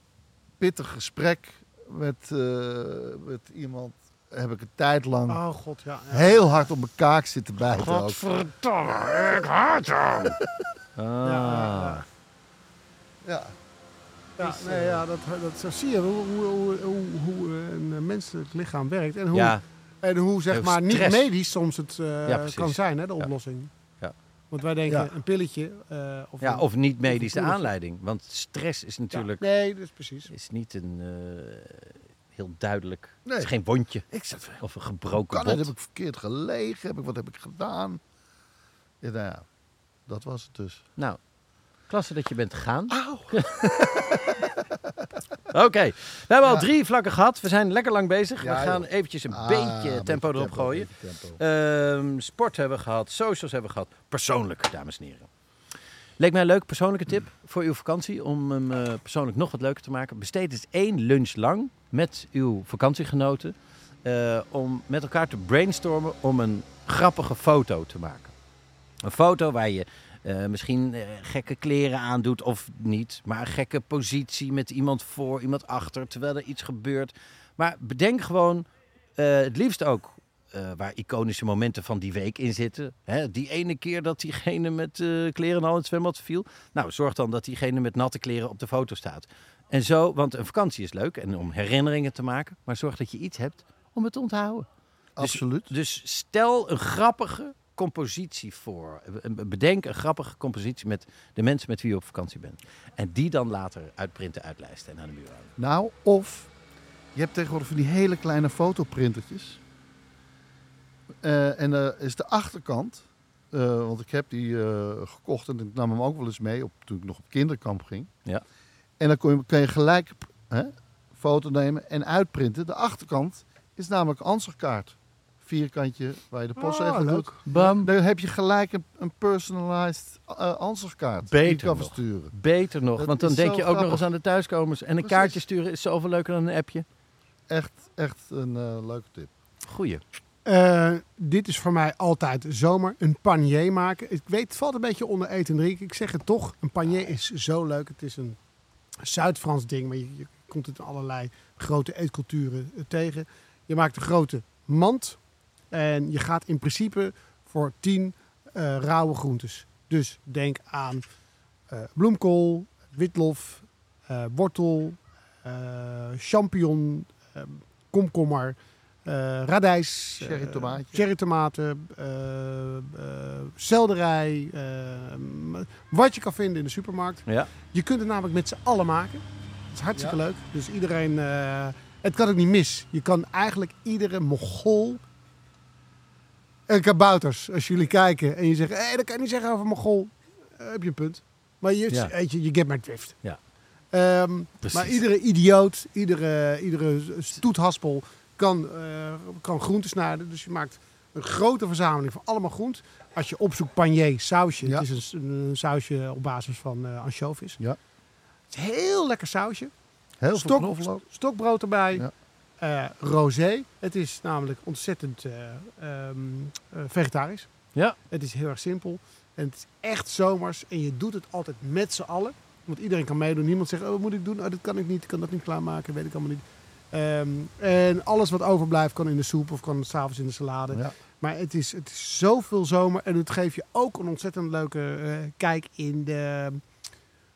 pittig gesprek met, eh, met iemand... heb ik een tijd lang Oh god, ja. ja. heel hard op mijn kaak zitten bijten. ook. Godverdomme, ik haat hem. [LAUGHS] Ah. ja. Ja. Ja, nee, ja dat, dat, zo zie je hoe, hoe, hoe, hoe, eh, een eh, menselijk lichaam werkt. En hoe, Ja, en hoe zeg Heel maar niet medisch soms het eh, kan zijn, hè, de oplossing. Ja. Want wij denken Ja. een pilletje. eh, of, ja, een- of niet medisch de aanleiding. Want stress is Ja, natuurlijk nee, dus precies. is niet een eh, heel duidelijk. Nee. Het is geen wondje Ik zat of een gebroken kan het? Heb ik verkeerd gelegen? Heb ik, wat heb ik gedaan? Ja, nou ja, dat was het dus. Nou, klasse dat je bent gegaan. [LAUGHS] [LAUGHS] Oké, we hebben al drie vlakken gehad. We zijn lekker lang bezig. Ja, we gaan joh. eventjes een Ah, beetje tempo erop gooien. tempo. Ehm, sport hebben we gehad, socials hebben we gehad. Persoonlijk, dames en heren. Leek mij een leuk persoonlijke tip voor uw vakantie. Om hem eh, persoonlijk nog wat leuker te maken. Besteed eens één lunch lang met uw vakantiegenoten. eh, om met elkaar te brainstormen om een grappige foto te maken. Een foto waar je eh, misschien gekke kleren aandoet of niet. Maar een gekke positie met iemand voor, iemand achter. Terwijl er iets gebeurt. Maar bedenk gewoon het liefst ook eh, waar iconische momenten van die week in zitten. Hè, die ene keer dat diegene met eh, kleren al in het zwembad viel. Nou, zorg dan dat diegene met natte kleren op de foto staat. En zo, want een vakantie is leuk en om herinneringen te maken. Maar zorg dat je iets hebt om het te onthouden. Absoluut. Dus stel een grappige compositie voor. Bedenk een grappige compositie met de mensen met wie je op vakantie bent. En die dan later uitprinten, uitlijsten en aan de muur hangen. Nou, of je hebt tegenwoordig van die hele kleine fotoprintertjes. Eh, en eh is de achterkant, eh, want ik heb die eh, gekocht en ik nam hem ook wel eens mee op, toen ik nog op kinderkamp ging. Ja. En dan kon je, kan je gelijk hè, foto nemen en uitprinten. De achterkant is namelijk een ansichtkaart. Vierkantje waar je de postzegel Oh, leuk. doet. Bam. Dan heb je gelijk een, een personalized uh, ansichtkaart. die je Beter kan nog. versturen. Beter nog, Dat want dan denk je ook nog eens aan de thuiskomers. En een Precies. kaartje sturen is zoveel leuker dan een appje. Echt, echt een eh, leuke tip. Goeie. Eh, dit is voor mij altijd zomer. Een panier maken. Ik weet, het valt een beetje onder eten en drinken. Ik zeg het toch. Een panier is zo leuk. Het is een Zuid-Frans ding. Maar je, komt het in allerlei grote eetculturen eh, tegen. Je maakt een grote mand. En je gaat in principe voor 10 eh, rauwe groentes. Dus denk aan eh, bloemkool, witlof, wortel, champignon, komkommer, radijs, Cherry eh, tomaatje. cherrytomaten, eh, eh, selderij, eh, m- wat je kan vinden in de supermarkt. Ja. Je kunt het namelijk met z'n allen maken. Het is hartstikke leuk. Dus iedereen, eh, het kan ook niet mis. Je kan eigenlijk iedere mogol en kabouters, als jullie kijken en je zegt, hé, dat kan je niet zeggen over mogol, eh, heb je een punt. Maar je, Ja. weet je, je get my drift. Ja. Ehm, maar iedere idioot, iedere, iedere stoethaspel kan, eh kan groenten snijden. Dus je maakt een grote verzameling van allemaal groent. Als je opzoekt panier sausje, Ja. het is een, sausje op basis van eh ansjovis. Ja. Het is een heel lekker sausje. Heel veel knoflook. stokbrood erbij. Ja. Eh, rosé. Het is namelijk ontzettend eh, ehm, eh, vegetarisch. Ja. Het is heel erg simpel. En het is echt zomers. En je doet het altijd met z'n allen. Want iedereen kan meedoen. Niemand zegt, oh, wat moet ik doen? Oh, dat kan ik niet. Ik kan dat niet klaarmaken. Weet ik allemaal niet. Ehm, en alles wat overblijft kan in de soep of kan s'avonds in de salade. Ja. Maar het is, het is zoveel zomer. En het geeft je ook een ontzettend leuke eh, kijk in de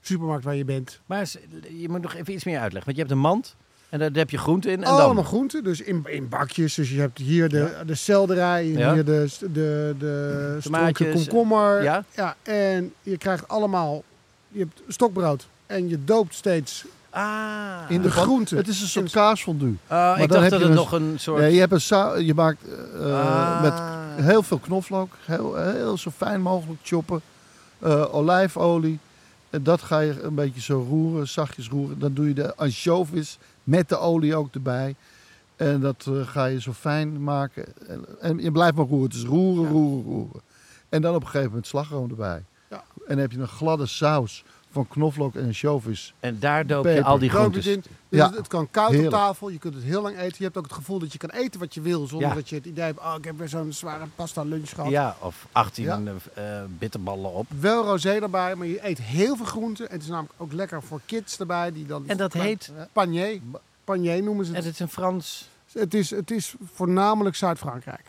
supermarkt waar je bent. Maar je moet nog even iets meer uitleggen. Want je hebt een mand en daar heb je groenten in. En Allemaal dan? groenten, dus in, in bakjes. Dus je hebt hier de, de selderij, Ja. hier de, de, de stroken komkommer. ja. ja. En je krijgt allemaal, je hebt stokbrood en je doopt steeds Ah. In de groenten. Het is een soort kaasfondue. Oh, ik dan dacht heb dat je het dus- nog een soort... Nee, je, hebt een je maakt eh, Ah. met Heel veel knoflook. Heel, heel zo fijn mogelijk choppen. Eh, olijfolie. En dat ga je een beetje zo roeren, zachtjes roeren. Dan doe je de ansjovis met de olie ook erbij. En dat eh, ga je zo fijn maken. En, en je blijft maar roeren. Het is roeren, roeren, roeren. En dan op een gegeven moment slagroom erbij. Ja. En dan heb je een gladde saus van knoflook en ansjovis. En daar doop je Peper. al die groentes. in. Dus Ja. het, het kan koud Heerlijk. op tafel. Je kunt het heel lang eten. Je hebt ook het gevoel dat je kan eten wat je wil. Zonder Ja. dat je het idee hebt, oh, ik heb weer zo'n zware pasta lunch gehad. Ja, of 18 Ja. eh, eh, bitterballen op. Wel rosé erbij, maar je eet heel veel groenten. En het is namelijk ook lekker voor kids erbij. Die dan En dat klein- heet, Panier. Panier noemen ze en het. het is een Frans, Het is, het is voornamelijk Zuid-Frankrijk.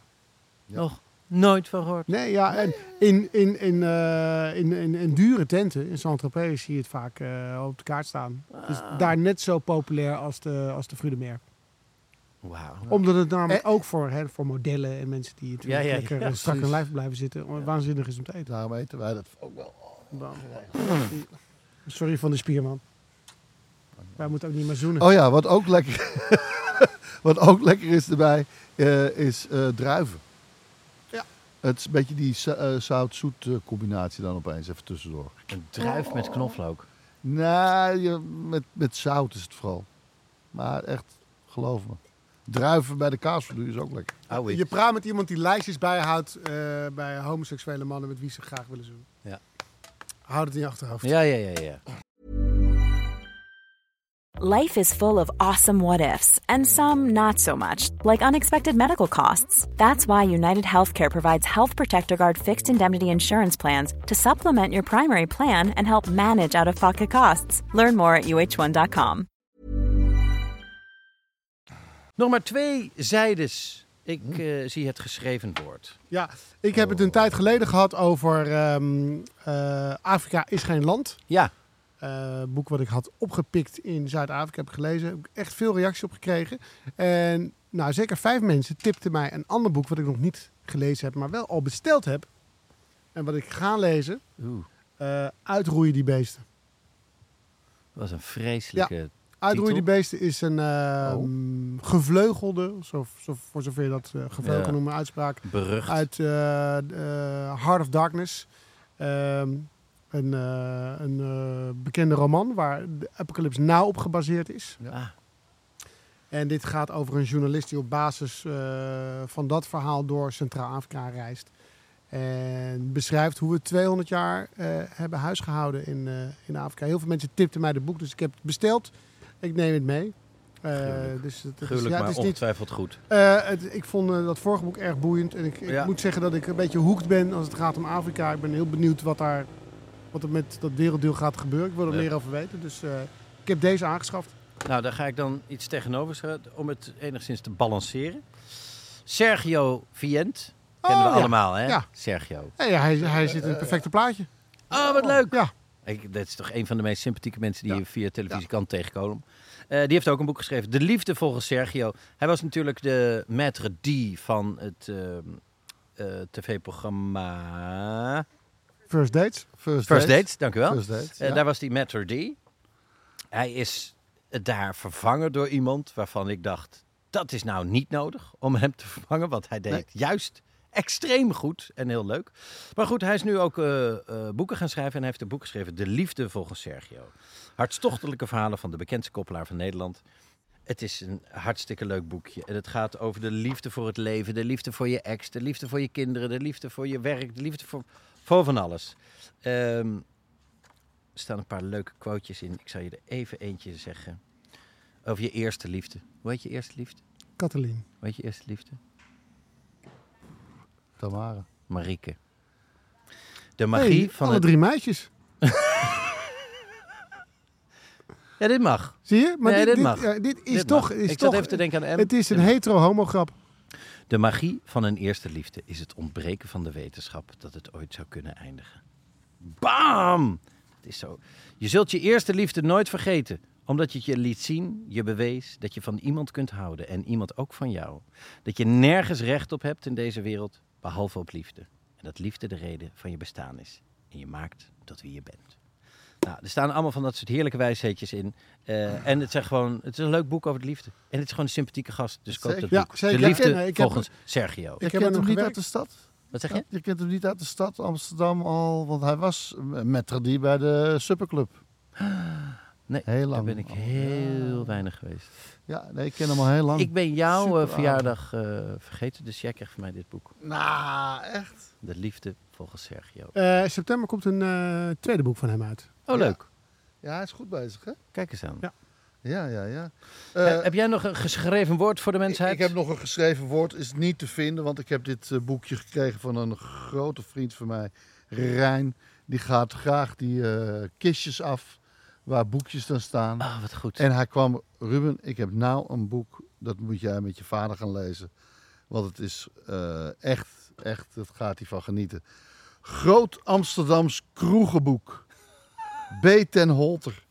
nog nooit van gehoord. Nee, ja, en in, in, in, eh, in, in, in dure tenten, in Saint-Tropez, zie je het vaak eh, op de kaart staan. Dus Ah. daar net zo populair als de, als de Fruit de Mer. Wauw. Omdat het namelijk Eh. ook voor, hè, voor modellen en mensen die natuurlijk Ja, ja, lekker ja, strak in lijf blijven zitten, waanzinnig is om te eten. Daarom eten wij dat ook wel. Sorry van de spierman. Wij moeten ook niet meer zoenen. Oh ja, wat ook lekker, [LAUGHS] wat ook lekker is erbij, eh, is eh, druiven. Het is een beetje die eh, zout-zoet eh, combinatie dan opeens, even tussendoor. Een druif met knoflook. Nee, je, met, met zout is het vooral. Maar echt, geloof me. Druiven bij de kaasvloer is ook lekker. Oh, Je praat met iemand die lijstjes bijhoudt eh, bij homoseksuele mannen met wie ze graag willen zoenen. Ja. Houd het in je achterhoofd. Ja, ja, ja, ja. Life is full of awesome what ifs, and some not so much, like unexpected medical costs. That's why United Healthcare provides Health Protector Guard fixed indemnity insurance plans to supplement your primary plan and help manage out of pocket costs. Learn more at uh1.com. Nog maar twee zijdes. Ik eh, zie het geschreven woord. Ja, ik heb het een tijd geleden gehad over ehm, eh, Afrika is geen land. Ja, Eh, boek wat ik had opgepikt in Zuid-Afrika heb gelezen. Heb ik echt veel reacties op gekregen. En nou, zeker vijf mensen tipten mij een ander boek wat ik nog niet gelezen heb, maar wel al besteld heb. En wat ik ga lezen, Oeh, eh, Uitroeien die beesten. dat was een vreselijke... Uitroeien die beesten is een ehm, gevleugelde, zo, zo, voor zover je dat gevleugelde Ja. noemen, uitspraak. berucht. Uit Heart of Darkness. Ehm, een eh, een eh, bekende roman waar de Apocalypse Now op gebaseerd is. Ah, En dit gaat over een journalist die op basis eh, van dat verhaal door Centraal-Afrika reist. En beschrijft hoe we 200 jaar eh, hebben huisgehouden in, eh, in Afrika. Heel veel mensen tipten mij het boek, dus ik heb het besteld. Ik neem het mee. Eh, dus het, het is, gruwelijk, ja, maar het is niet, ongetwijfeld goed. eh, het, ik vond dat vorige boek erg boeiend. En ik, ik Ja. moet zeggen dat ik een beetje hoekt ben als het gaat om Afrika. Ik ben heel benieuwd wat, daar, wat er met dat werelddeel gaat gebeuren. Ik wil er Ja. meer over weten. Dus eh, ik heb deze aangeschaft. Nou, daar ga ik dan iets tegenover zetten om het enigszins te balanceren. Sergio Vient. Kennen we Oh, ja. allemaal, hè? Ja. Sergio. Hey, hij, hij zit in het perfecte plaatje. Oh, wat leuk. Ja. Ik, dat is toch een van de meest sympathieke mensen die je via televisie kan tegenkomen. Eh, die heeft ook een boek geschreven, De Liefde volgens Sergio. Hij was natuurlijk de maître d' van het ehm, eh, tv-programma First dates. First, First Dates. Dates, dank u wel. First Dates, Eh, ja. Daar was die maître d'. Hij is daar vervangen door iemand waarvan ik dacht... dat is nou niet nodig om hem te vervangen, want hij deed Nee. juist extreem goed en heel leuk. Maar goed, hij is nu ook eh, eh, boeken gaan schrijven en hij heeft een boek geschreven, De Liefde volgens Sergio. Hartstochtelijke verhalen van de bekendste koppelaar van Nederland. Het is een hartstikke leuk boekje. En het gaat over de liefde voor het leven, de liefde voor je ex, de liefde voor je kinderen, de liefde voor je werk, de liefde voor, voor van alles. Ehm, er staan een paar leuke quotejes in. Ik zal je er even eentje zeggen. Over je eerste liefde. Hoe heet je eerste liefde? Katalien. Hoe heet je eerste liefde? Tamara. Marieke. De magie Hey, van alle het... drie meisjes. [LAUGHS] Ja, dit mag. Zie je? Maar Nee, dit, dit mag. ja, dit is Dit toch... mag. Is ik toch zat even te denken aan M. het is een hetero-homo grap. De magie van een eerste liefde is het ontbreken van de wetenschap dat het ooit zou kunnen eindigen. Bam! Het is zo. Je zult je eerste liefde nooit vergeten, omdat je het je liet zien, je bewees dat je van iemand kunt houden en iemand ook van jou. Dat je nergens recht op hebt in deze wereld, behalve op liefde. En dat liefde de reden van je bestaan is. En je maakt tot wie je bent. Nou, er staan allemaal van dat soort heerlijke wijsheidjes in. Eh, en het, zijn gewoon, het is een leuk boek over de liefde. En het is gewoon een sympathieke gast. Dus koop dat boek. zeker. De liefde Ja, ik heb- volgens Sergio. Er kent hem nog niet uit de stad? Wat zeg je? Je kent hem niet uit de stad Amsterdam al, want hij was met tradie bij de Superclub. [GASPS] Nee, Heel daar lang. ben ik heel weinig geweest. Ja, nee, ik ken hem al heel lang. Ik ben jouw Super eh, verjaardag eh, vergeten, dus jij krijgt van mij dit boek. Nou, echt? De liefde volgens Sergio. Eh, september komt een eh, tweede boek van hem uit. Oh, leuk. Ja, hij is goed bezig, hè? Kijk eens aan. Ja. Ja, ja, ja. Eh, heb jij nog een geschreven woord voor de mensheid? ik heb nog een geschreven woord, is niet te vinden, want ik heb dit eh, boekje gekregen van een grote vriend van mij, Rijn. Die gaat graag die eh, kistjes af waar boekjes dan staan. Ah, wat goed. En hij kwam, Ruben, ik heb nou een boek, dat moet jij met je vader gaan lezen. Want het is eh, echt, echt, dat gaat hij van genieten. Groot Amsterdams kroegenboek. B. ten Holter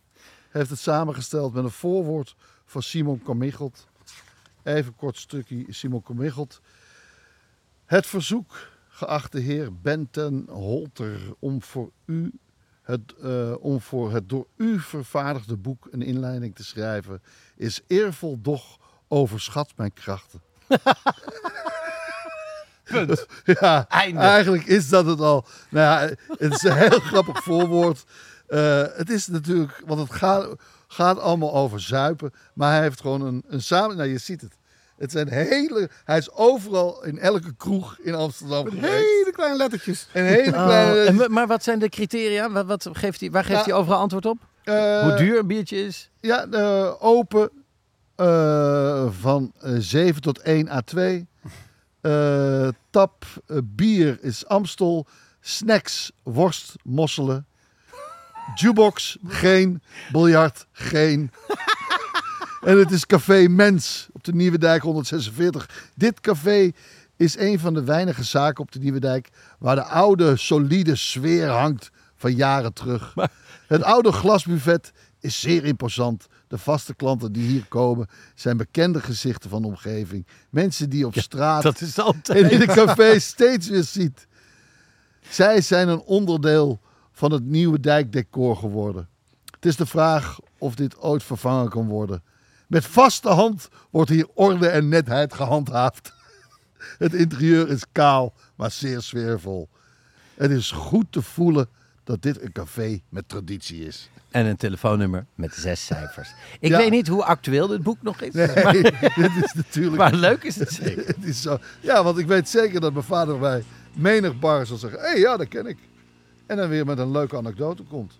heeft het samengesteld met een voorwoord van Simon Kamichelt. Even een kort stukje Simon Kamichelt. Het verzoek, geachte heer Ben ten Holter, om voor u het, eh, om voor het door u vervaardigde boek een inleiding te schrijven, is eervol, doch overschat mijn krachten. [LAUGHS] Punt. ja, Einde. eigenlijk is dat het al. Nou ja, het is een heel [LAUGHS] grappig voorwoord. Eh, het is natuurlijk, want het gaat, gaat allemaal over zuipen, maar hij heeft gewoon een, een samen. Nou, je ziet het. Het zijn hele. Hij is overal in elke kroeg in Amsterdam Met hele kleine lettertjes. En hele Oh, kleine. en maar wat zijn de criteria? Wat, wat geeft hij, waar geeft Ja. hij overal antwoord op? eh, Hoe duur een biertje is? Ja, de open eh, van eh, 7 tot 1 à 2. Eh, tap bier is Amstel. Snacks, worst, mosselen. Jukebox, geen. Biljart, geen. en het is Café Mens op de Nieuwe Dijk 146. Dit café is een van de weinige zaken op de Nieuwe Dijk waar de oude, solide sfeer hangt van jaren terug. Het oude glasbuffet is zeer imposant. De vaste klanten die hier komen zijn bekende gezichten van de omgeving. Mensen die op straat Dat is altijd. en in de café steeds weer ziet. Zij zijn een onderdeel van het nieuwe dijkdecor geworden. Het is de vraag of dit ooit vervangen kan worden. Met vaste hand wordt hier orde en netheid gehandhaafd. [LAUGHS] Het interieur is kaal, maar zeer sfeervol. Het is goed te voelen dat dit een café met traditie is. En een telefoonnummer met zes cijfers. Ik Ja. weet niet hoe actueel dit boek nog is. Nee, Maar, [LAUGHS] dit is natuurlijk... maar leuk is het [LAUGHS] zeker. Het is zo. Ja, want ik weet zeker dat mijn vader bij menig bar zal zeggen... Hé, hey, ja, dat ken ik. En dan weer met een leuke anekdote komt.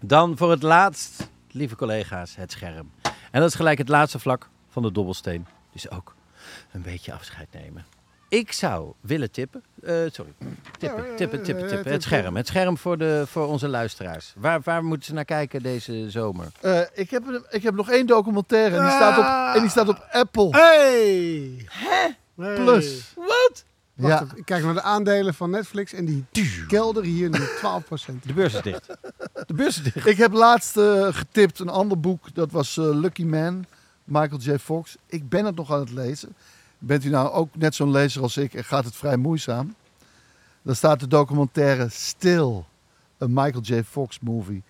Dan voor het laatst, lieve collega's, het scherm. En dat is gelijk het laatste vlak van de dobbelsteen. Dus ook een beetje afscheid nemen. Ik zou willen tippen. eh, sorry. Tippen, tippen, tippen, tippen. Het scherm. Het scherm voor, de, voor onze luisteraars. Waar, waar moeten ze naar kijken deze zomer? Eh, ik, heb, een- ik heb nog één documentaire en die, staat op, en die staat op Apple. Hey! Hè? Plus. Wacht Ja. even, ik kijk naar de aandelen van Netflix en die kelderen hier nu [LAUGHS] 12%. De beurs is dicht. De beurs is dicht. Ik heb laatst eh, getipt een ander boek. Dat was eh, Lucky Man, Michael J. Fox. Ik ben het nog aan het lezen. Bent u nou ook net zo'n lezer als ik en gaat het vrij moeizaam? Dan staat de documentaire Still, een Michael J. Fox movie.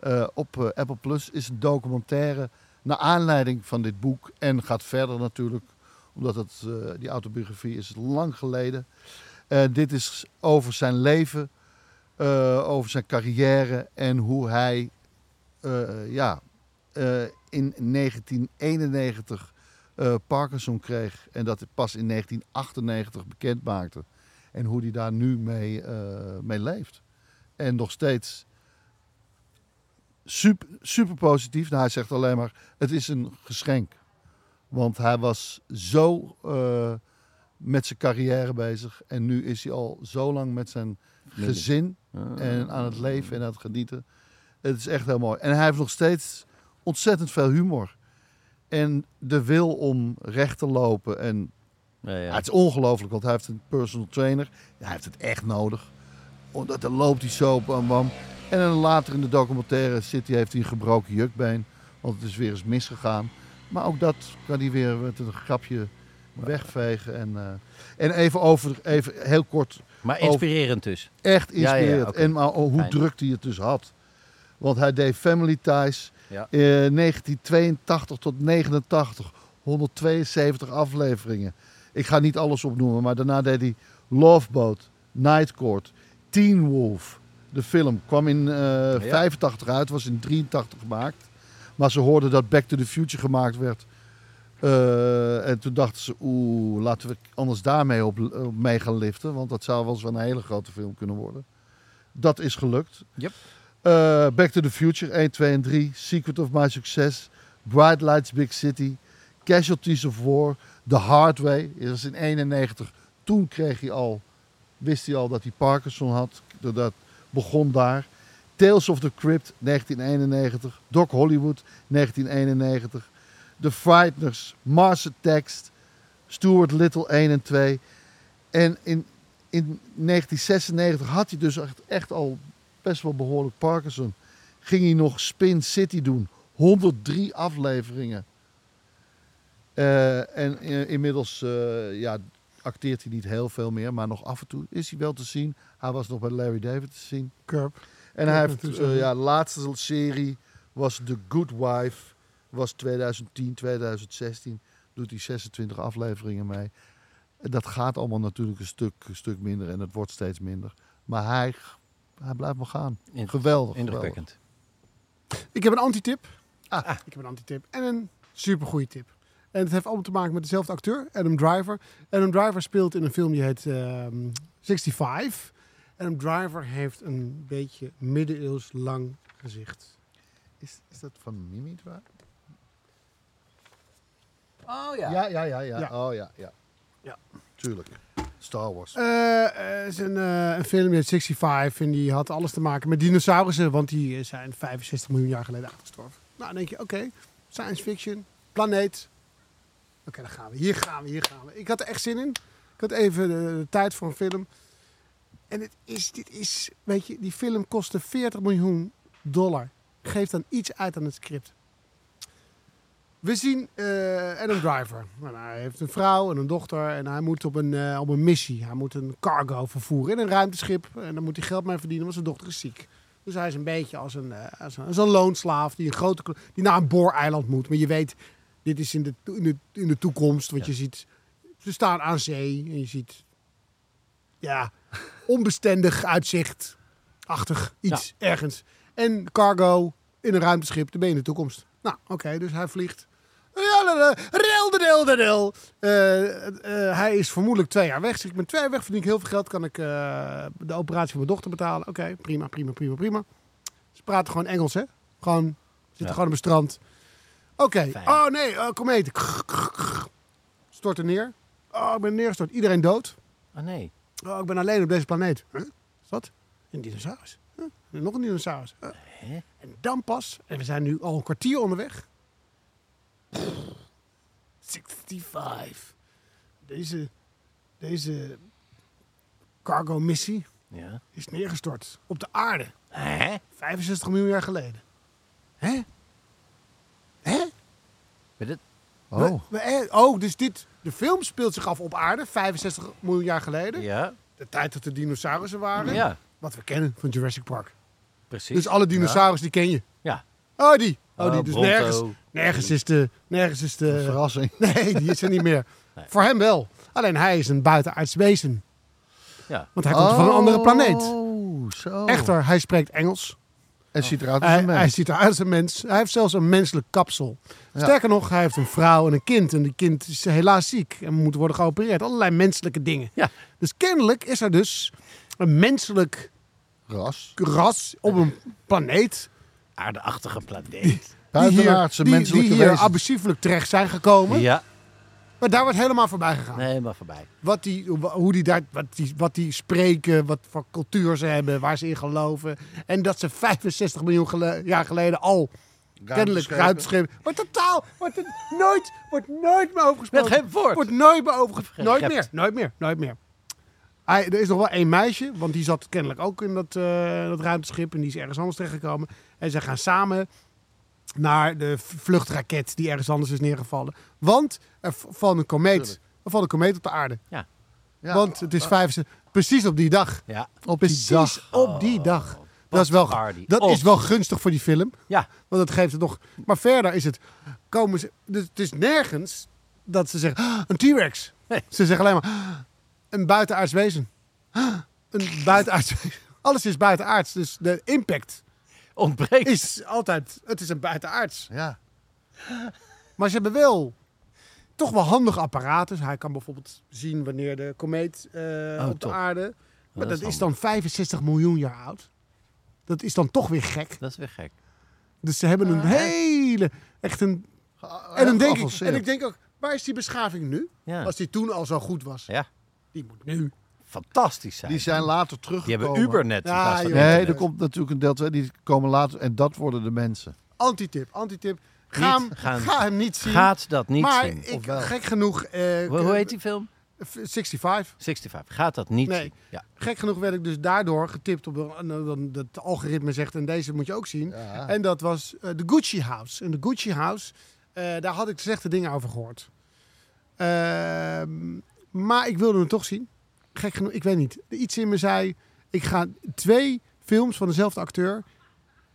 eh, op Apple Plus is een documentaire naar aanleiding van dit boek. En gaat verder natuurlijk, omdat eh, die autobiografie is lang geleden. Eh, dit is over zijn leven, eh, over zijn carrière en hoe hij ja, in 1991 eh, Parkinson kreeg en dat het pas in 1998 bekend maakte. En hoe hij daar nu mee, mee leeft. En nog steeds super, super positief. Nou, hij zegt alleen maar, het is een geschenk. Want hij was zo eh, met zijn carrière bezig. En nu is hij al zo lang met zijn gezin en aan het leven en aan het genieten. Het is echt heel mooi. En hij heeft nog steeds ontzettend veel humor. En de wil om recht te lopen. En Ja, het is ongelooflijk, want hij heeft een personal trainer. Hij heeft het echt nodig. Omdat dan loopt hij zo bam bam. En dan later in de documentaire zit hij, heeft hij een gebroken jukbeen. Want het is weer eens misgegaan. Maar ook dat kan hij weer met een grapje wegvegen. En, eh, en even over, even heel kort, Maar inspirerend dus. echt Ja, ja, inspirerend. En maar oh, hoe Fijn. druk hij het dus had. Want hij deed Family Ties. Ja. eh, 1982 tot 89. 172 afleveringen. Ik ga niet alles opnoemen, maar daarna deed hij Love Boat, Night Court, Teen Wolf. De film kwam in eh 85 uit, was in 83 gemaakt. Maar ze hoorden dat Back to the Future gemaakt werd. Eh, en toen dachten ze, oeh, laten we anders daarmee op, op mee gaan liften. Want dat zou wel eens een hele grote film kunnen worden. Dat is gelukt. Yep. Eh, Back to the Future 1, 2 en 3. Secret of My Success. Bright Lights Big City. Casualties of War. The Hard Way. Dat is in 91. Toen kreeg hij al, wist hij al dat hij Parkinson had. Dat begon daar. Tales of the Crypt 1991. Doc Hollywood 1991. The Frighteners. Mars Attacks. Stuart Little 1 en 2. En in, in 1996 had hij dus echt, al best wel behoorlijk Parkinson. Ging hij nog Spin City doen. 103 afleveringen. Eh, en inmiddels eh, ja, acteert hij niet heel veel meer. Maar nog af en toe is hij wel te zien. Hij was nog bij Larry David te zien. Curb. En hij heeft, eh, ja, de laatste serie was The Good Wife. Was 2010, 2016. Doet hij 26 afleveringen mee. En Dat gaat allemaal natuurlijk een stuk, een stuk minder. En het wordt steeds minder. Maar hij, hij blijft maar gaan. Geweldig. Indrukwekkend. Ik heb een antitip. Ah. Ik heb een antitip. En een supergoeie tip. En het heeft allemaal te maken met dezelfde acteur, Adam Driver. Adam Driver speelt in een film die heet ehm 65. Adam Driver heeft een beetje middeleeuws lang gezicht. Is, is dat van Mimi Drive? Oh Ja, ja, ja. ja. Ja. Oh ja, ja. Ja. Tuurlijk. Star Wars. Eh, eh, het is een, eh, een film heet 65 en die had alles te maken met dinosaurussen, want die eh, zijn 65 miljoen jaar geleden uitgestorven. Nou, dan denk je, oké, science fiction, planeet. Oké, dan gaan we. Hier gaan we, hier gaan we. Ik had er echt zin in. Ik had even de, de tijd voor een film. En het is, dit is, weet je, die film kostte 40 miljoen dollar. Geeft dan iets uit aan het script. We zien eh, Adam Driver. Nou, hij heeft een vrouw en een dochter en hij moet op een, eh, op een missie. Hij moet een cargo vervoeren in een ruimteschip. En dan moet hij geld mee verdienen, want zijn dochter is ziek. Dus hij is een beetje als een, eh, als een, als een loonslaaf die, een grote, die naar een booreiland moet. Maar je weet, dit is in de, in de, in de toekomst. Want je ziet, ze staan aan zee en je ziet, ja, onbestendig uitzicht. Achtig, iets ergens. En cargo in een ruimteschip, dan ben je in de toekomst. Nou, oké, dus hij vliegt. Rel, da, rel, da, rel. Eh, eh, hij is vermoedelijk twee jaar weg. Dus ik ben twee jaar weg, verdien ik heel veel geld. Kan ik eh, de operatie van mijn dochter betalen. Oké, prima, prima, prima, prima. Ze praten gewoon Engels, hè? Gewoon, zitten Ja. gewoon op het strand. Oké, oh nee, uh, komeet. Stort er neer. Oh, ik ben neergestort. Iedereen dood. Oh nee. Oh, ik ben alleen op deze planeet. Huh? Dat? Een dinosaurus. Huh? Nog een dinosaurus. Huh? Hè? En dan pas, en we zijn nu al een kwartier onderweg. 65. Deze, deze cargo missie Ja. is neergestort op de aarde. Hè? 65 miljoen jaar geleden. Hè? Hè? Weet het? Oh. We- we- eh, oh, dus dit, de film speelt zich af op aarde, 65 miljoen jaar geleden. Ja. De tijd dat er dinosaurussen waren. Ja, Wat we kennen van Jurassic Park. precies. Dus alle dinosaurus die ken je. Ja. Oh, die. Oh, die. Oh, Dus Bronto. nergens, nergens is de... Nergens is de Verrassing. [LAUGHS] nee, die is er niet meer. [LAUGHS] Voor hem wel. Alleen hij is een buitenaards wezen. Ja. Want hij komt van een andere planeet. Oh, zo. Echter, hij spreekt Engels. En ziet eruit als Hij, een mens. hij ziet eruit als een mens. Hij heeft zelfs een menselijk kapsel. Ja. Sterker nog, hij heeft een vrouw en een kind. En die kind is helaas ziek en moet worden geopereerd. Allerlei menselijke dingen. Ja. Dus kennelijk is er dus een menselijk Ras. ras op een planeet. Aardeachtige planeet. Die hier, die, menselijke die hier wezens. abusieflijk terecht zijn gekomen. Ja. Maar daar wordt helemaal voorbij gegaan. Nee, maar voorbij. Wat die, hoe die daar, wat, die, wat die spreken, wat voor cultuur ze hebben, waar ze in geloven. En dat ze 65 miljoen gele- jaar geleden al kennelijk Ruimteschepen. Wordt totaal, wordt het nooit, wordt nooit meer over gesproken. Met geen woord. Wordt nooit meer over gesproken. Nooit meer, nooit meer, nooit meer. Hij, er is nog wel één meisje, want die zat kennelijk ook in dat, eh, dat ruimteschip en die is ergens anders terechtgekomen. En ze gaan samen naar de vluchtraket die ergens anders is neergevallen. Want er valt een komeet, er valt een komeet op de aarde. Ja. Want het is 65, precies op die dag. Ja. op die Precies dag. op die dag. Dat, is wel, dat Oh. is wel gunstig voor die film. Ja. Want dat geeft het nog. Maar verder is het. Komen ze. Dus het is nergens dat ze zeggen. "Ah, een T-Rex. Nee. Ze zeggen alleen maar. "Ah, een buitenaards wezen. Ah, een [LAUGHS] buitenaards wezen. Alles is buitenaards. Dus de impact Ontbreekt. is altijd. Het is een buitenaards. Ja. Maar ze hebben wel. Toch wel handige apparaten. Hij kan bijvoorbeeld zien wanneer de komeet eh, Oh, op de aarde. Maar dat dat, is is dan 65 miljoen jaar oud. Dat is dan toch weer gek. Dat is weer gek. Dus ze hebben een hele. Echt een En, dan denk ik, en ik denk ook, waar is die beschaving nu? Ja. Als die toen al zo goed was. Ja. Die moet nu. Fantastisch zijn. Die zijn later Die teruggekomen. hebben Ubernet. in Ja. Nee, er komt natuurlijk een deel 2. Die komen later. En dat worden de mensen. Antitip, antitip. Ga, Niet hem, gaan- ga hem niet zien. Gaat dat niet maar zien. ik, wel? gek genoeg... eh, Hoe, hoe heet die film? 65. 65. Gaat dat niet Nee. zien. Ja. Gek genoeg werd ik dus daardoor getipt op een- dat algoritme zegt en deze moet je ook zien. Ja. En dat was eh, de Gucci House. En de Gucci House, eh, daar had ik slechte dingen over gehoord. Ehm, maar ik wilde hem toch zien. Gek genoeg, ik weet niet. Iets in me zei, ik ga twee films van dezelfde acteur.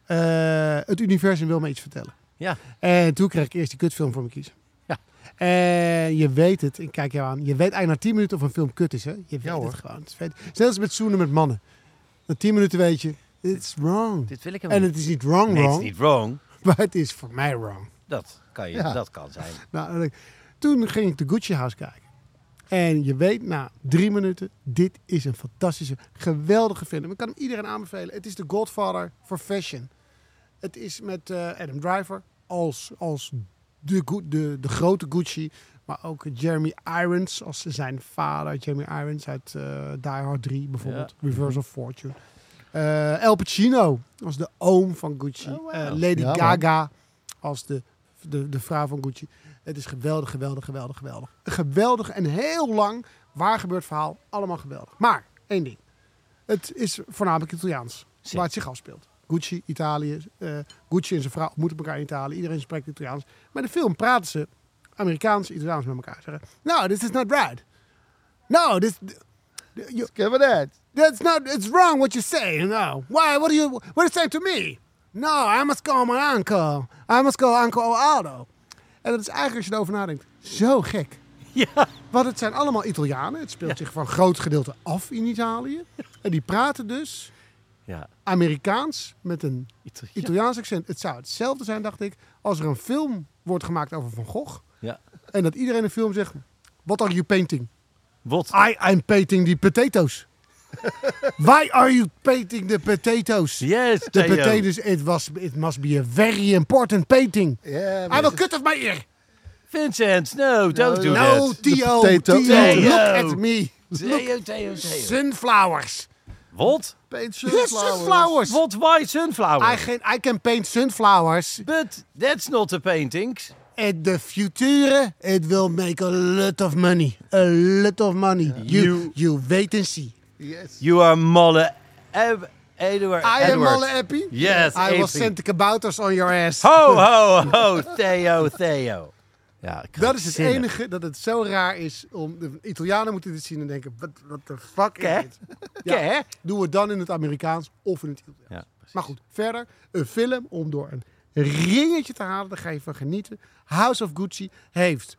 eh, het universum wil me iets vertellen. Ja. En toen kreeg ik eerst die kutfilm voor me kiezen. Ja. En je weet het, ik kijk jou aan. Je weet eigenlijk na 10 minuten of een film kut is, hè? Je weet hoor. het gewoon. Het. Zelfs met zoenen met mannen. Na 10 minuten weet je, it's wrong. Dit wil ik hem En het is niet wrong, Nee, het is niet wrong. [LAUGHS] maar het is voor mij wrong. Dat kan, je, Ja. dat kan zijn. Nou, toen ging ik de Gucci House kijken. En je weet na drie minuten, dit is een fantastische, geweldige film. Ik kan hem iedereen aanbevelen. Het is de Godfather for Fashion. Het is met eh, Adam Driver als, als de, de, de grote Gucci. Maar ook Jeremy Irons als zijn vader. Jeremy Irons uit eh Die Hard 3 bijvoorbeeld. Reverse of Fortune. Eh El Pacino als de oom van Gucci. Oh, wow. Eh, Lady Ja, man. Gaga als de, de, de vrouw van Gucci. Het is geweldig, geweldig, geweldig, geweldig. Een geweldig en heel lang waar gebeurd verhaal. Allemaal geweldig. Maar, één ding. Het is voornamelijk Italiaans. Waar het zich afspeelt. Gucci, Italië. eh, Gucci en zijn vrouw moeten elkaar in Italië. Iedereen spreekt Italiaans. Maar in de film praten ze Amerikaans, Italiaans met elkaar. Zeggen, no, this is not right. No, this... You, we dat? That's not. It's wrong what you say. No. Why? What are you? What are you saying to me? No, I must go my uncle. I must go Uncle Aldo. En dat is eigenlijk als je erover nadenkt, zo gek. [LAUGHS] Ja. Want het zijn allemaal Italianen. Het speelt zich van een groot gedeelte af in Italië. En die praten dus Ja. Amerikaans met een Italiaans. Italiaans accent. Het zou hetzelfde zijn, dacht ik, als er een film wordt gemaakt over Van Gogh. Ja. En dat iedereen in de film zegt, what are you painting? Wat? I am painting the potatoes. [LAUGHS] Why are you painting the potatoes? Yes, The Theo. potatoes, it, was, it must be a very important painting. Ja, I will cut off my ear. Vincent, no, don't do No, that. Theo, Theo, Theo. look at me. Theo, Theo, Theo. Sunflowers. Wat? Paint Yes, sunflowers. sunflowers. What white sunflower? I can, I can paint sunflowers. But that's not the paintings. In the future, it will make a lot of money. A lot of money. You, You- you wait and see. Yes. You are Molle Eb- Edward. I am. Molle Eppie. Yes, I will send the kabouters on your ass. Ho, ho, ho, Theo, Theo. Ja, Dat is het enige dat het zo raar is om de Italianen moeten dit zien en denken: wat the fuck is dit? Ja, Ké? Doe het dan in het Amerikaans of in het Italiaans. Ja, maar goed, verder een film om door een ringetje te halen, daar ga je van genieten. House of Gucci heeft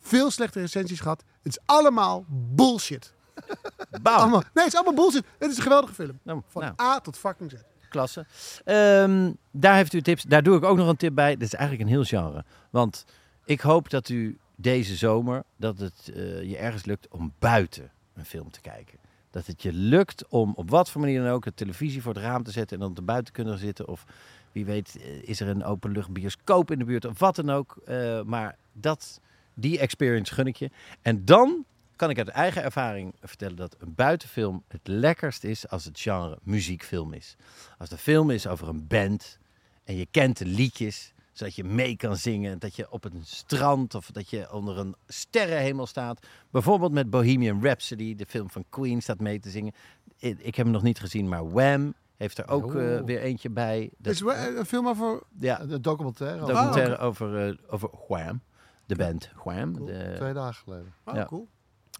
veel slechte recensies gehad. Het is allemaal bullshit. [LAUGHS] Bam. Allemaal, nee, het is allemaal bullshit. Het is een geweldige film. Nou, Van nou. A tot fucking Z. Klasse. Ehm, daar heeft u tips. Daar doe ik ook nog een tip bij. Dit is eigenlijk een heel genre. Want ik hoop dat u deze zomer, dat het eh, je ergens lukt om buiten een film te kijken. Dat het je lukt om op wat voor manier dan ook de televisie voor het raam te zetten en dan te buiten kunnen zitten. Of wie weet eh, is er een openlucht bioscoop in de buurt of wat dan ook. Eh, maar dat, die experience gun ik je. En dan kan ik uit eigen ervaring vertellen dat een buitenfilm het lekkerst is als het genre muziekfilm is. Als de film is over een band en je kent de liedjes, zodat je mee kan zingen, dat je op een strand of dat je onder een sterrenhemel staat. Bijvoorbeeld met Bohemian Rhapsody, de film van Queen, staat mee te zingen. Ik, heb hem nog niet gezien, maar Wham heeft er ook eh, weer eentje bij. Dat, is wel een film over... ja, De documentaire. over- documentaire over, eh, over Wham, de band Wham. Cool. De, Twee dagen geleden. Oh, Ja. cool.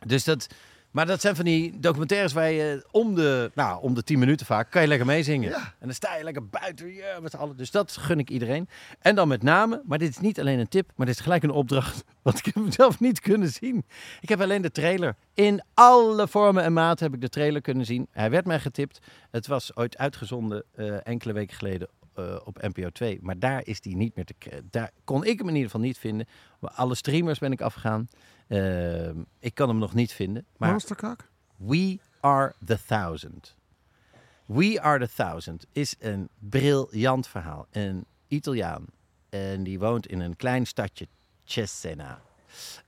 Dus dat, Maar dat zijn van die documentaires waar je om de, nou, om de 10 minuten vaak kan je lekker meezingen. Ja. En dan sta je lekker buiten ja, met z'n allen. Dus dat gun ik iedereen. En dan met name, maar dit is niet alleen een tip, maar dit is gelijk een opdracht. [LAUGHS] Want ik [LAUGHS] heb hem zelf niet kunnen zien. Ik heb alleen de trailer. In alle vormen en maten heb ik de trailer kunnen zien. Hij werd mij getipt. Het was ooit uitgezonden eh, enkele weken geleden eh, op NPO 2. Maar daar is die niet meer te Daar kon ik hem in ieder geval niet vinden. Maar alle streamers ben ik afgegaan. Ehm, ik kan hem nog niet vinden. Maar Masterkak? We Are the Thousand. We Are the Thousand is een briljant verhaal. Een Italiaan. En die woont in een klein stadje, Cesena.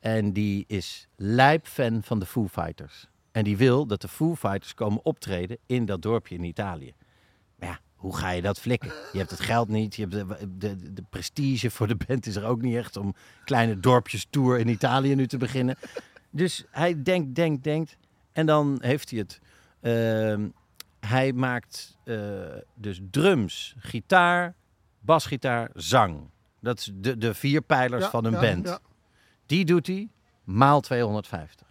En die is lijpfan van de Foo Fighters. En die wil dat de Foo Fighters komen optreden in dat dorpje in Italië. Hoe ga je dat flikken? Je hebt het geld niet, je hebt de, de, de prestige voor de band is er ook niet echt om kleine dorpjes tour in Italië nu te beginnen. Dus hij denkt, denkt, denkt. En dan heeft hij het. Ehm, hij maakt eh, dus drums, gitaar, basgitaar, zang. Dat is de, de vier pijlers Ja, van een ja, band. ja. Die doet hij maal 250.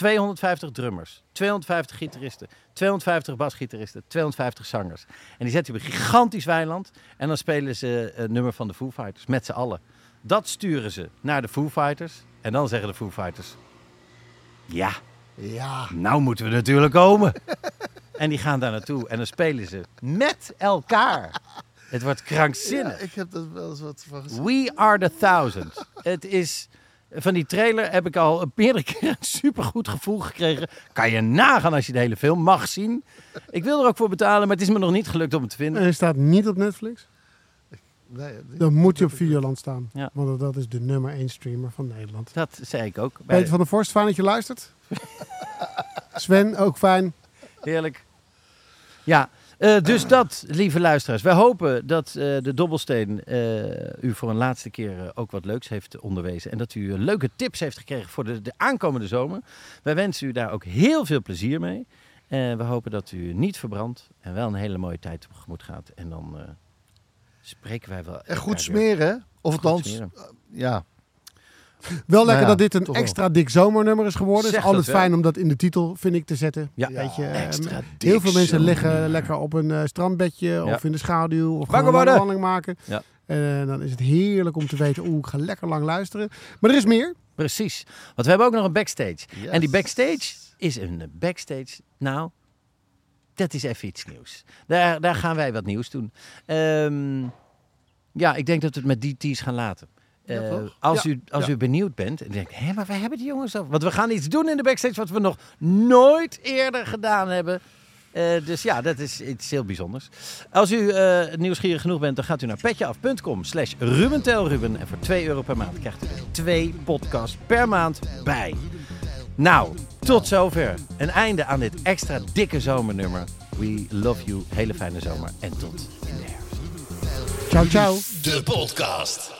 250 drummers, 250 gitaristen, 250 basgitaristen, 250 zangers. En die zet hij op een gigantisch weiland. En dan spelen ze een nummer van de Foo Fighters met z'n allen. Dat sturen ze naar de Foo Fighters. En dan zeggen de Foo Fighters... Ja, Ja. nou moeten we natuurlijk komen. [LAUGHS] en die gaan daar naartoe en dan spelen ze met elkaar. Het wordt ja, krankzinnig. ik heb er wel eens wat van gezien. We are the thousand. Het is... Van die trailer heb ik al meerdere keren een supergoed gevoel gekregen. Kan je nagaan als je de hele film mag zien. Ik wil er ook voor betalen, maar het is me nog niet gelukt om het te En vinden. hij staat niet op Netflix. Nee, Dan moet hij op Videoland staan. Ja. Want dat is de nummer 1 streamer van Nederland. Dat zei ik ook. Bij- Peter van der Vorst, fijn dat je luistert. [LAUGHS] Sven, ook fijn. Heerlijk. Ja, eh, dus dat, lieve luisteraars. Wij hopen dat eh, de Dobbelsteen eh, u voor een laatste keer ook wat leuks heeft onderwezen. En dat u leuke tips heeft gekregen voor de, de aankomende zomer. Wij wensen u daar ook heel veel plezier mee. We hopen dat u niet verbrandt en wel een hele mooie tijd tegemoet gaat. En dan spreken wij wel. En goed smeren, hè? Of althans, ja. Wel lekker ja, dat dit een wel. extra dik zomernummer is geworden. Het Zeg is altijd dat fijn om dat in de titel, vind ik, te zetten. Ja, Weet je, eh, extra heel dik veel mensen liggen lekker op een eh, strandbedje of in de schaduw. Of Wakker gewoon een wandeling maken. Ja. En eh, dan is het heerlijk om te weten, oeh, ik ga lekker lang luisteren. Maar er is meer. Precies. Want we hebben ook nog een backstage. Yes. En die backstage is een backstage. Nou, dat is even iets nieuws. Daar, daar gaan wij wat nieuws doen. Ehm, ja, ik denk dat we het met die teas gaan laten. Eh, als Ja, u, als ja. u benieuwd bent en denkt, hé, maar waar hebben die jongens dat? Want we gaan iets doen in de backstage wat we nog nooit eerder gedaan hebben. Eh, dus ja, dat is iets heel bijzonders. Als u eh, nieuwsgierig genoeg bent, dan gaat u naar petjeaf.com slash rubentelruben. En voor 2 euro per maand krijgt u er twee podcasts per maand bij. Nou, tot zover. Een einde aan dit extra dikke zomernummer. We love you. Hele fijne zomer. En tot in de herfst. Ciao, ciao. De podcast.